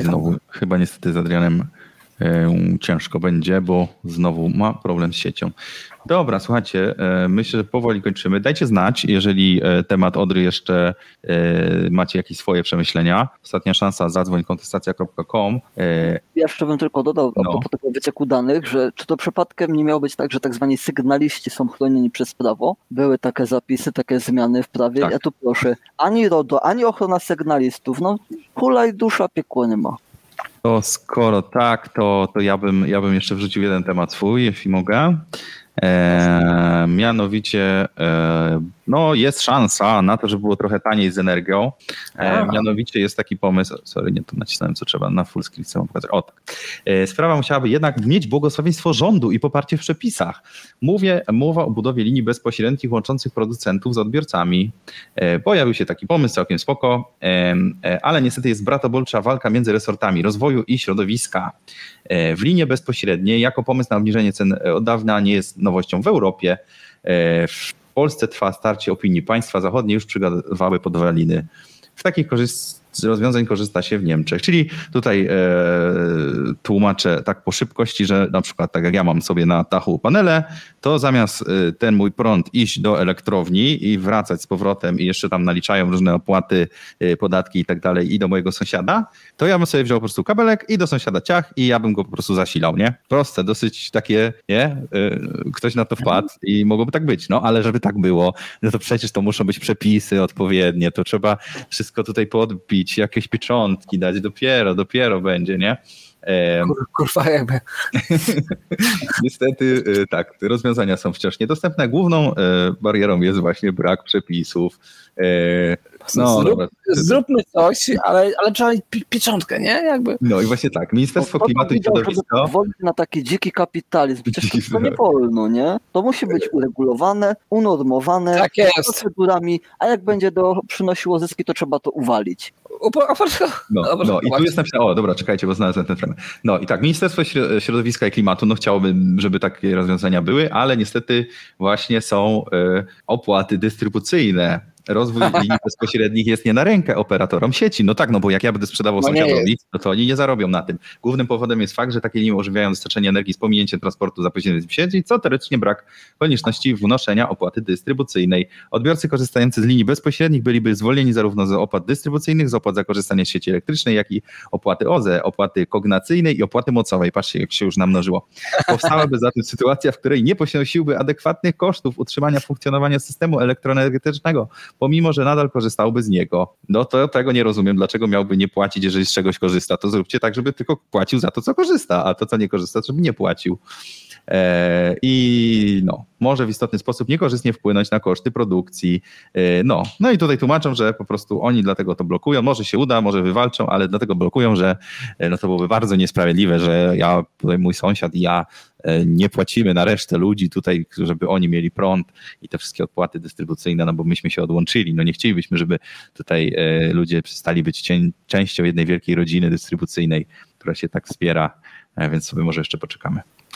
znowu, chyba niestety z Adrianem ciężko będzie, bo znowu ma problem z siecią. Dobra, słuchajcie, e, myślę, że powoli kończymy. Dajcie znać, jeżeli e, temat Odry jeszcze e, macie jakieś swoje przemyślenia. Ostatnia szansa, zadzwoń kontestacja.com. Ja jeszcze bym tylko dodał no. po tego wycieku danych, że czy to przypadkiem nie miało być tak, że tak zwani sygnaliści są chronieni przez prawo? Były takie zapisy, takie zmiany w prawie. Tak. Ja tu proszę, ani RODO, ani ochrona sygnalistów, no hulaj dusza piekło nie ma. To skoro tak, to, to ja, bym, ja bym jeszcze wrzucił jeden temat swój, jeśli mogę. E, mianowicie e, no, jest szansa na to, żeby było trochę taniej z energią. E, mianowicie jest taki pomysł, sorry, nie to nacisnąłem co trzeba, na full screen chcę pokazać. O tak. E, sprawa musiałaby jednak mieć błogosławieństwo rządu i poparcie w przepisach. Mówię, mowa o budowie linii bezpośrednich łączących producentów z odbiorcami. E, pojawił się taki pomysł, całkiem spoko, e, ale niestety jest bratobolcza walka między resortami rozwoju i środowiska. E, w linie bezpośredniej jako pomysł na obniżenie cen od dawna nie jest nowością w Europie. W Polsce trwa starcie opinii. Państwa zachodnie już przygotowały podwaliny. W takich korzyst rozwiązań korzysta się w Niemczech. Czyli tutaj e, tłumaczę tak po szybkości, że na przykład tak jak ja mam sobie na dachu panele, to zamiast y, ten mój prąd iść do elektrowni i wracać z powrotem i jeszcze tam naliczają różne opłaty, podatki i tak dalej i do mojego sąsiada, to ja bym sobie wziął po prostu kabelek i do sąsiada ciach i ja bym go po prostu zasilał, nie? Proste, dosyć takie, nie? Y, ktoś na to wpadł i mogłoby tak być, no ale żeby tak było, no to przecież to muszą być przepisy odpowiednie, to trzeba wszystko tutaj podbić, jakieś pieczątki dać, dopiero, dopiero będzie, nie? Kur, kurwa jakby. Niestety tak, te rozwiązania są wciąż niedostępne. Główną barierą jest właśnie brak przepisów. No, Zrób, zróbmy coś, ale, ale trzeba mieć pieczątkę, nie? Jakby. No i właśnie tak, Ministerstwo Klimatu i Środowiska... Pozwolić na taki dziki kapitalizm, przecież to nie wolno, nie? To musi być uregulowane, unormowane, tak procedurami, a jak będzie do, przynosiło zyski, to trzeba to uwalić. No, no i tu jest napisane, o dobra, czekajcie, bo znalazłem ten fragment. No i tak, Ministerstwo Środowiska i Klimatu, no chciałoby, żeby takie rozwiązania były, ale niestety właśnie są y, opłaty dystrybucyjne rozwój linii bezpośrednich jest nie na rękę operatorom sieci. No tak, no bo jak ja będę sprzedawał no sąsiadowi, no to oni nie zarobią na tym. Głównym powodem jest fakt, że takie linie używają dostarczenia energii z pominięciem transportu zapóźnionym w sieci, co teoretycznie brak konieczności wnoszenia opłaty dystrybucyjnej. Odbiorcy korzystający z linii bezpośrednich byliby zwolnieni zarówno z opłat dystrybucyjnych, z opłat za korzystanie z sieci elektrycznej, jak i opłaty OZE, opłaty kognacyjnej i opłaty mocowej. Patrzcie, jak się już namnożyło. Powstałaby zatem sytuacja, w której nie ponosiłby adekwatnych kosztów utrzymania funkcjonowania systemu elektroenergetycznego, pomimo że nadal korzystałby z niego. No to tego nie rozumiem, dlaczego miałby nie płacić, jeżeli z czegoś korzysta. To zróbcie tak, żeby tylko płacił za to, co korzysta, a to, co nie korzysta, żeby nie płacił. E, I no, może w istotny sposób niekorzystnie wpłynąć na koszty produkcji. E, no, no i tutaj tłumaczą, że po prostu oni dlatego to blokują. Może się uda, może wywalczą, ale dlatego blokują, że e, no to byłoby bardzo niesprawiedliwe, że ja, mój sąsiad i ja nie płacimy na resztę ludzi tutaj, żeby oni mieli prąd i te wszystkie odpłaty dystrybucyjne, no bo myśmy się odłączyli. No nie chcielibyśmy, żeby tutaj ludzie przestali być częścią jednej wielkiej rodziny dystrybucyjnej, która się tak wspiera, więc sobie może jeszcze poczekamy.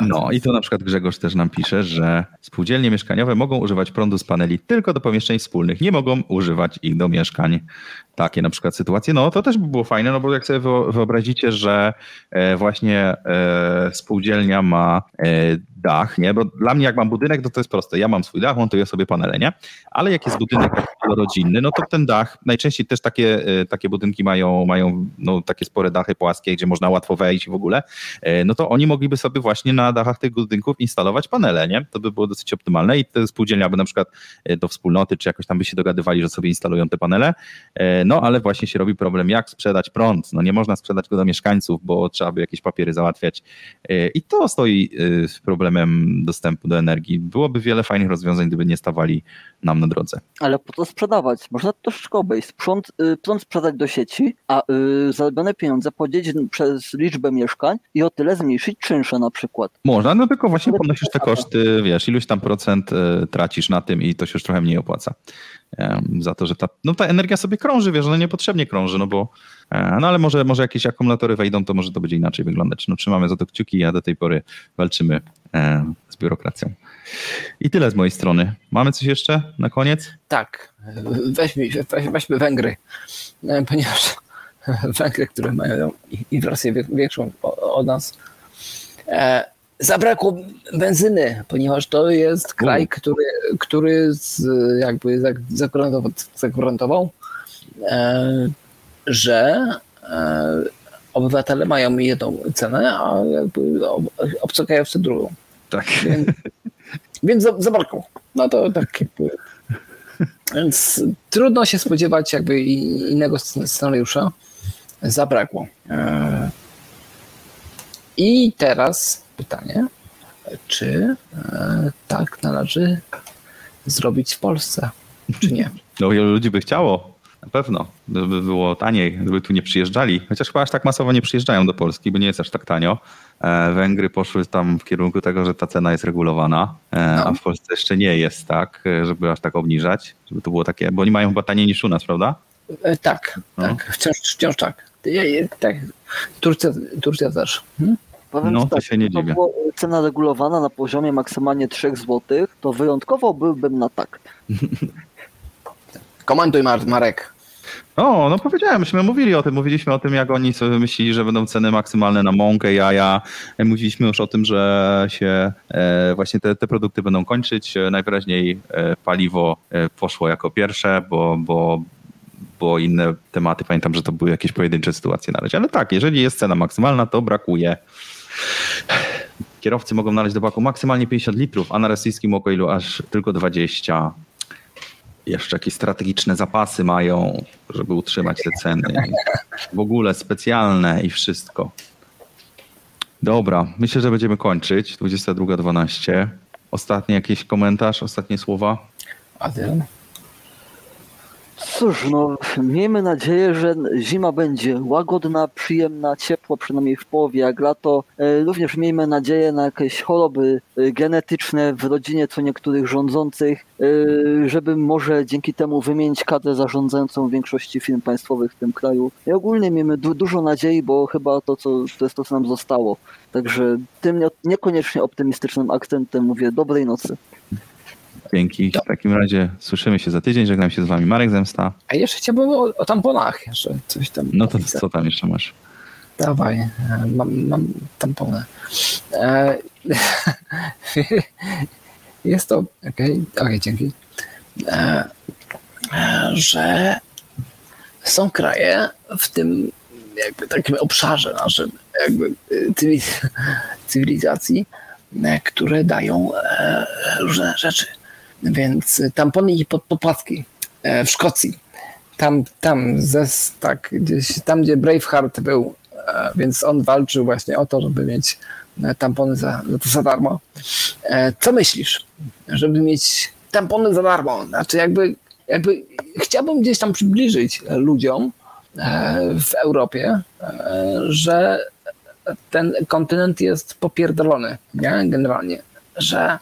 No i tu na przykład Grzegorz też nam pisze, że spółdzielnie mieszkaniowe mogą używać prądu z paneli tylko do pomieszczeń wspólnych, nie mogą używać ich do mieszkań. Takie na przykład sytuacje. No to też by było fajne, no bo jak sobie wyobrazicie, że e, właśnie e, spółdzielnia ma e, dach, nie? Bo dla mnie jak mam budynek, to to jest proste. Ja mam swój dach, montuję sobie panele, nie? Ale jak jest budynek rodzinny, no to ten dach, najczęściej też takie, takie budynki mają, mają no, takie spore dachy płaskie, gdzie można łatwo wejść w ogóle, no to oni mogliby sobie właśnie na dachach tych budynków instalować panele, nie? To by było dosyć optymalne i te spółdzielnia by na przykład do wspólnoty, czy jakoś tam by się dogadywali, że sobie instalują te panele, no ale właśnie się robi problem, jak sprzedać prąd. No nie można sprzedać go do mieszkańców, bo trzeba by jakieś papiery załatwiać. E, I to stoi e, problemem dostępu do energii. Byłoby wiele fajnych rozwiązań, gdyby nie stawali nam na drodze. Ale po to sprzedawać? Można to szybko obejść. Prąd, y, prąd sprzedać do sieci, a y, zarobione pieniądze podzielić przez liczbę mieszkań i o tyle zmniejszyć czynsze na przykład. Można, no tylko właśnie ponosisz te koszty, wiesz, iluś tam procent y, tracisz na tym i to się już trochę mniej opłaca za to, że ta, no ta energia sobie krąży, wiesz, ona niepotrzebnie krąży, no bo, e, no ale może, może jakieś akumulatory wejdą, to może to będzie inaczej wyglądać. No trzymamy za to kciuki, a do tej pory walczymy e, z biurokracją. I tyle z mojej strony. Mamy coś jeszcze na koniec? Tak, weźmy, weźmy Węgry, e, ponieważ Węgry, które mają inflację większą od nas, zabrakło benzyny, ponieważ to jest kraj, który, który z, jakby zagwarantował, e, że e, obywatele mają jedną cenę, a jakby obcokrajowcy drugą. Tak. Więc, więc zabrakło. No to tak jakby. Więc trudno się spodziewać jakby innego scenariusza. Zabrakło. I teraz pytanie, czy e, tak należy zrobić w Polsce, czy nie? No wielu ludzi by chciało, na pewno, gdyby było taniej, gdyby tu nie przyjeżdżali. Chociaż chyba aż tak masowo nie przyjeżdżają do Polski, bo nie jest aż tak tanio. E, Węgry poszły tam w kierunku tego, że ta cena jest regulowana, e, no. a w Polsce jeszcze nie jest tak, żeby aż tak obniżać, żeby to było takie, bo oni mają chyba taniej niż u nas, prawda? Tak, no. tak, wciąż, wciąż tak. tak. Turcja, Turcja też. Hmm? Powiem no, to tak, się nie dziwię. To cena regulowana na poziomie maksymalnie 3 zł, to wyjątkowo byłbym na tak. Komentuj Marek. O, no powiedziałem, myśmy mówili o tym, mówiliśmy o tym, jak oni sobie myśleli, że będą ceny maksymalne na mąkę, jaja. Mówiliśmy już o tym, że się e, właśnie te, te produkty będą kończyć. Najwyraźniej e, paliwo e, poszło jako pierwsze, bo, bo, bo inne tematy, pamiętam, że to były jakieś pojedyncze sytuacje na razie. Ale tak, jeżeli jest cena maksymalna, to brakuje. Kierowcy mogą naleźć do baku maksymalnie 50 litrów, a na rosyjskim okoilu aż tylko 20 jeszcze jakieś strategiczne zapasy mają, żeby utrzymać te ceny. W ogóle specjalne i wszystko. Dobra, myślę, że będziemy kończyć. 22.12. Ostatni jakiś komentarz, ostatnie słowa? Adrian? Cóż, no miejmy nadzieję, że zima będzie łagodna, przyjemna, ciepła, przynajmniej w połowie, jak lato. E, również miejmy nadzieję na jakieś choroby e, genetyczne w rodzinie co niektórych rządzących, e, żeby może dzięki temu wymienić kadrę zarządzającą większości firm państwowych w tym kraju. I ogólnie miejmy du dużo nadziei, bo chyba to, co, to jest to, co nam zostało. Także tym niekoniecznie optymistycznym akcentem mówię dobrej nocy. Dzięki. W takim razie słyszymy się za tydzień. Żegnam się z wami Marek Zemsta. A jeszcze chciałbym o, o tamponach jeszcze coś tam. No to co tam jeszcze masz? Dawaj, e, mam, mam tampony. E, jest to, okej, okay, okay, dzięki, e, że są kraje w tym jakby takim obszarze naszym jakby cywilizacji, które dają różne rzeczy więc tampony i podpłatki e, w Szkocji. Tam, tam, ze, tak, gdzieś tam, gdzie Braveheart był, e, więc on walczył właśnie o to, żeby mieć e, tampony za, za darmo. Co myślisz, żeby mieć tampony za darmo? Znaczy jakby, jakby chciałbym gdzieś tam przybliżyć ludziom w Europie, że ten kontynent jest popierdolony, nie? generalnie, że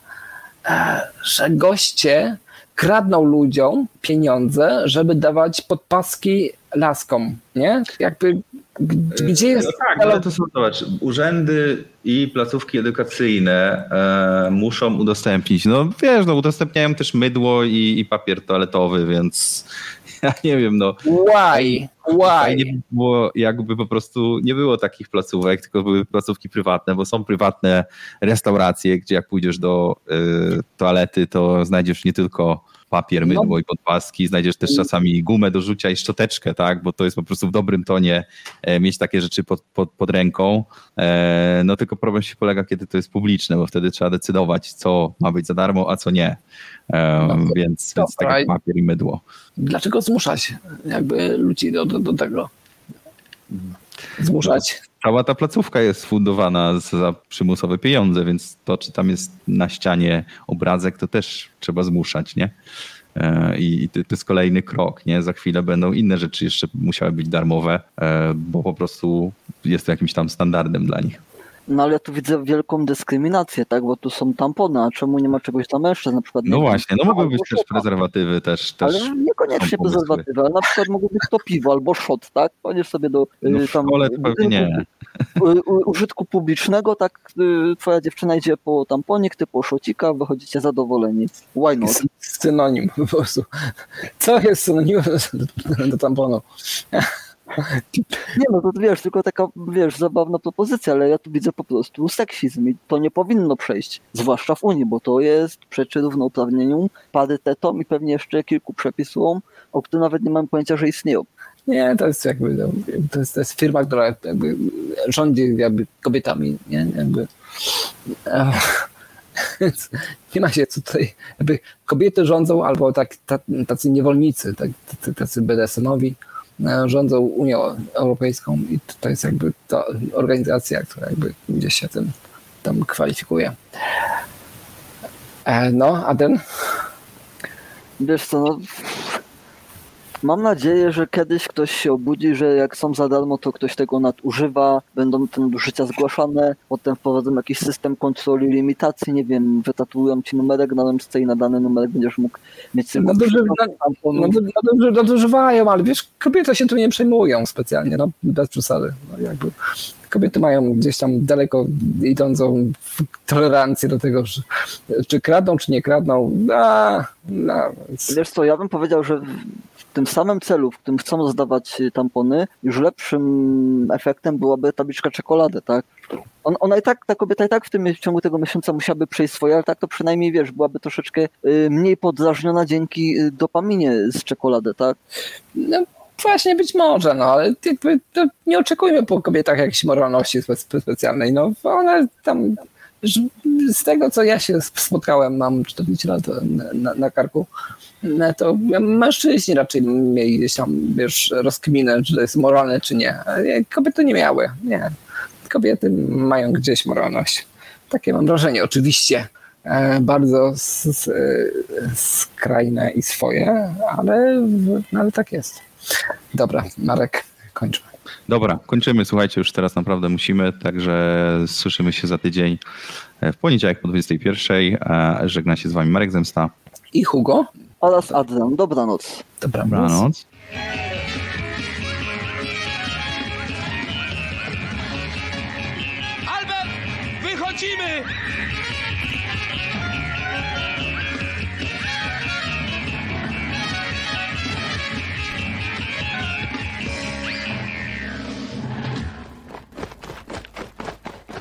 że goście kradną ludziom pieniądze, żeby dawać podpaski laskom, nie? Jakby gdzie jest... No tak, ale to są, zobacz, urzędy i placówki edukacyjne e, muszą udostępnić, no wiesz, no udostępniają też mydło i, i papier toaletowy, więc ja nie wiem, no. Why? Why? Nie było, jakby po prostu nie było takich placówek, tylko były placówki prywatne, bo są prywatne restauracje, gdzie jak pójdziesz do y, toalety, to znajdziesz nie tylko papier, mydło no. i podpaski, znajdziesz też czasami gumę do rzucia i szczoteczkę, tak, bo to jest po prostu w dobrym tonie e, mieć takie rzeczy pod, pod, pod ręką. E, no tylko problem się polega, kiedy to jest publiczne, bo wtedy trzeba decydować, co ma być za darmo, a co nie. E, no, więc, więc tak jak papier i mydło. Dlaczego zmuszać jakby ludzi do, do, do tego? Zmuszać. Cała ta placówka jest fundowana za przymusowe pieniądze, więc to, czy tam jest na ścianie obrazek, to też trzeba zmuszać, nie? E, I to jest kolejny krok, nie? Za chwilę będą inne rzeczy jeszcze musiały być darmowe, e, bo po prostu jest to jakimś tam standardem dla nich. No ale ja tu widzę wielką dyskryminację, tak? Bo tu są tampony, a czemu nie ma czegoś dla mężczyzn na przykład? No właśnie, no mogły być też prezerwatywy też. też ale niekoniecznie prezerwatywy, ale na przykład mogło być to piwo albo szot, tak? Poniesz sobie do no w tam, szkole to pewnie nie. użytku publicznego, tak y, twoja dziewczyna idzie po tamponik, ty po szocika, wychodzicie zadowoleni. Why not? Synonim po prostu. Co jest synonimem do tamponu? Nie no, to wiesz, tylko taka, wiesz, zabawna propozycja, ale ja tu widzę po prostu seksizm i to nie powinno przejść, zwłaszcza w Unii, bo to jest przeczy równouprawnieniu, parytetom i pewnie jeszcze kilku przepisom, o których nawet nie mam pojęcia, że istnieją. Nie, to jest jakby, no, to jest, to jest firma, która rządzi jakby kobietami, nie, jakby. Nie ma się co tutaj, jakby kobiety rządzą albo tak, tacy niewolnicy, tak, tacy BDSM-owi, rządzą Unią Europejską i to jest jakby ta organizacja, która jakby gdzieś się tym tam kwalifikuje. E, no, a ten? Wiesz co, no, Mam nadzieję, że kiedyś ktoś się obudzi, że jak są za darmo, to ktoś tego nadużywa, będą te nadużycia zgłaszane, potem wprowadzą jakiś system kontroli limitacji, nie wiem, wytatuują ci numerek na ręczce i na dany numerek będziesz mógł mieć symbol. Nadużywają, ale wiesz, kobiety się tu nie przejmują specjalnie, no bez przesady. No, jakby kobiety mają gdzieś tam daleko idącą tolerancję do tego, że, czy kradną, czy nie kradną. A, no, więc... Wiesz co, ja bym powiedział, że w tym samym celu, w którym chcą zdawać tampony, już lepszym efektem byłaby tabliczka czekolady, tak? On, ona i tak, ta kobieta i tak w tym w ciągu tego miesiąca musiałaby przejść swoje, ale tak to przynajmniej wiesz, byłaby troszeczkę y, mniej poddrażniona dzięki y, dopaminie z czekolady, tak? No właśnie być może, no ale jakby nie oczekujmy po kobietach jakiejś moralności spe specjalnej. No one tam z tego co ja się spotkałem, mam 40 lat na, na karku, no to mężczyźni raczej mieli gdzieś tam, wiesz, rozkminę, czy to jest moralne, czy nie. Kobiety nie miały, nie. Kobiety mają gdzieś moralność. Takie mam wrażenie. Oczywiście e, bardzo skrajne i swoje, ale, ale tak jest. Dobra, Marek, kończmy. Dobra, kończymy. Słuchajcie, już teraz naprawdę musimy, także słyszymy się za tydzień w poniedziałek po 21. Żegna się z wami Marek Zemsta. I Hugo. Oraz Adrian. Dobranoc. Dobranoc. Dobranoc. Albert, wychodzimy!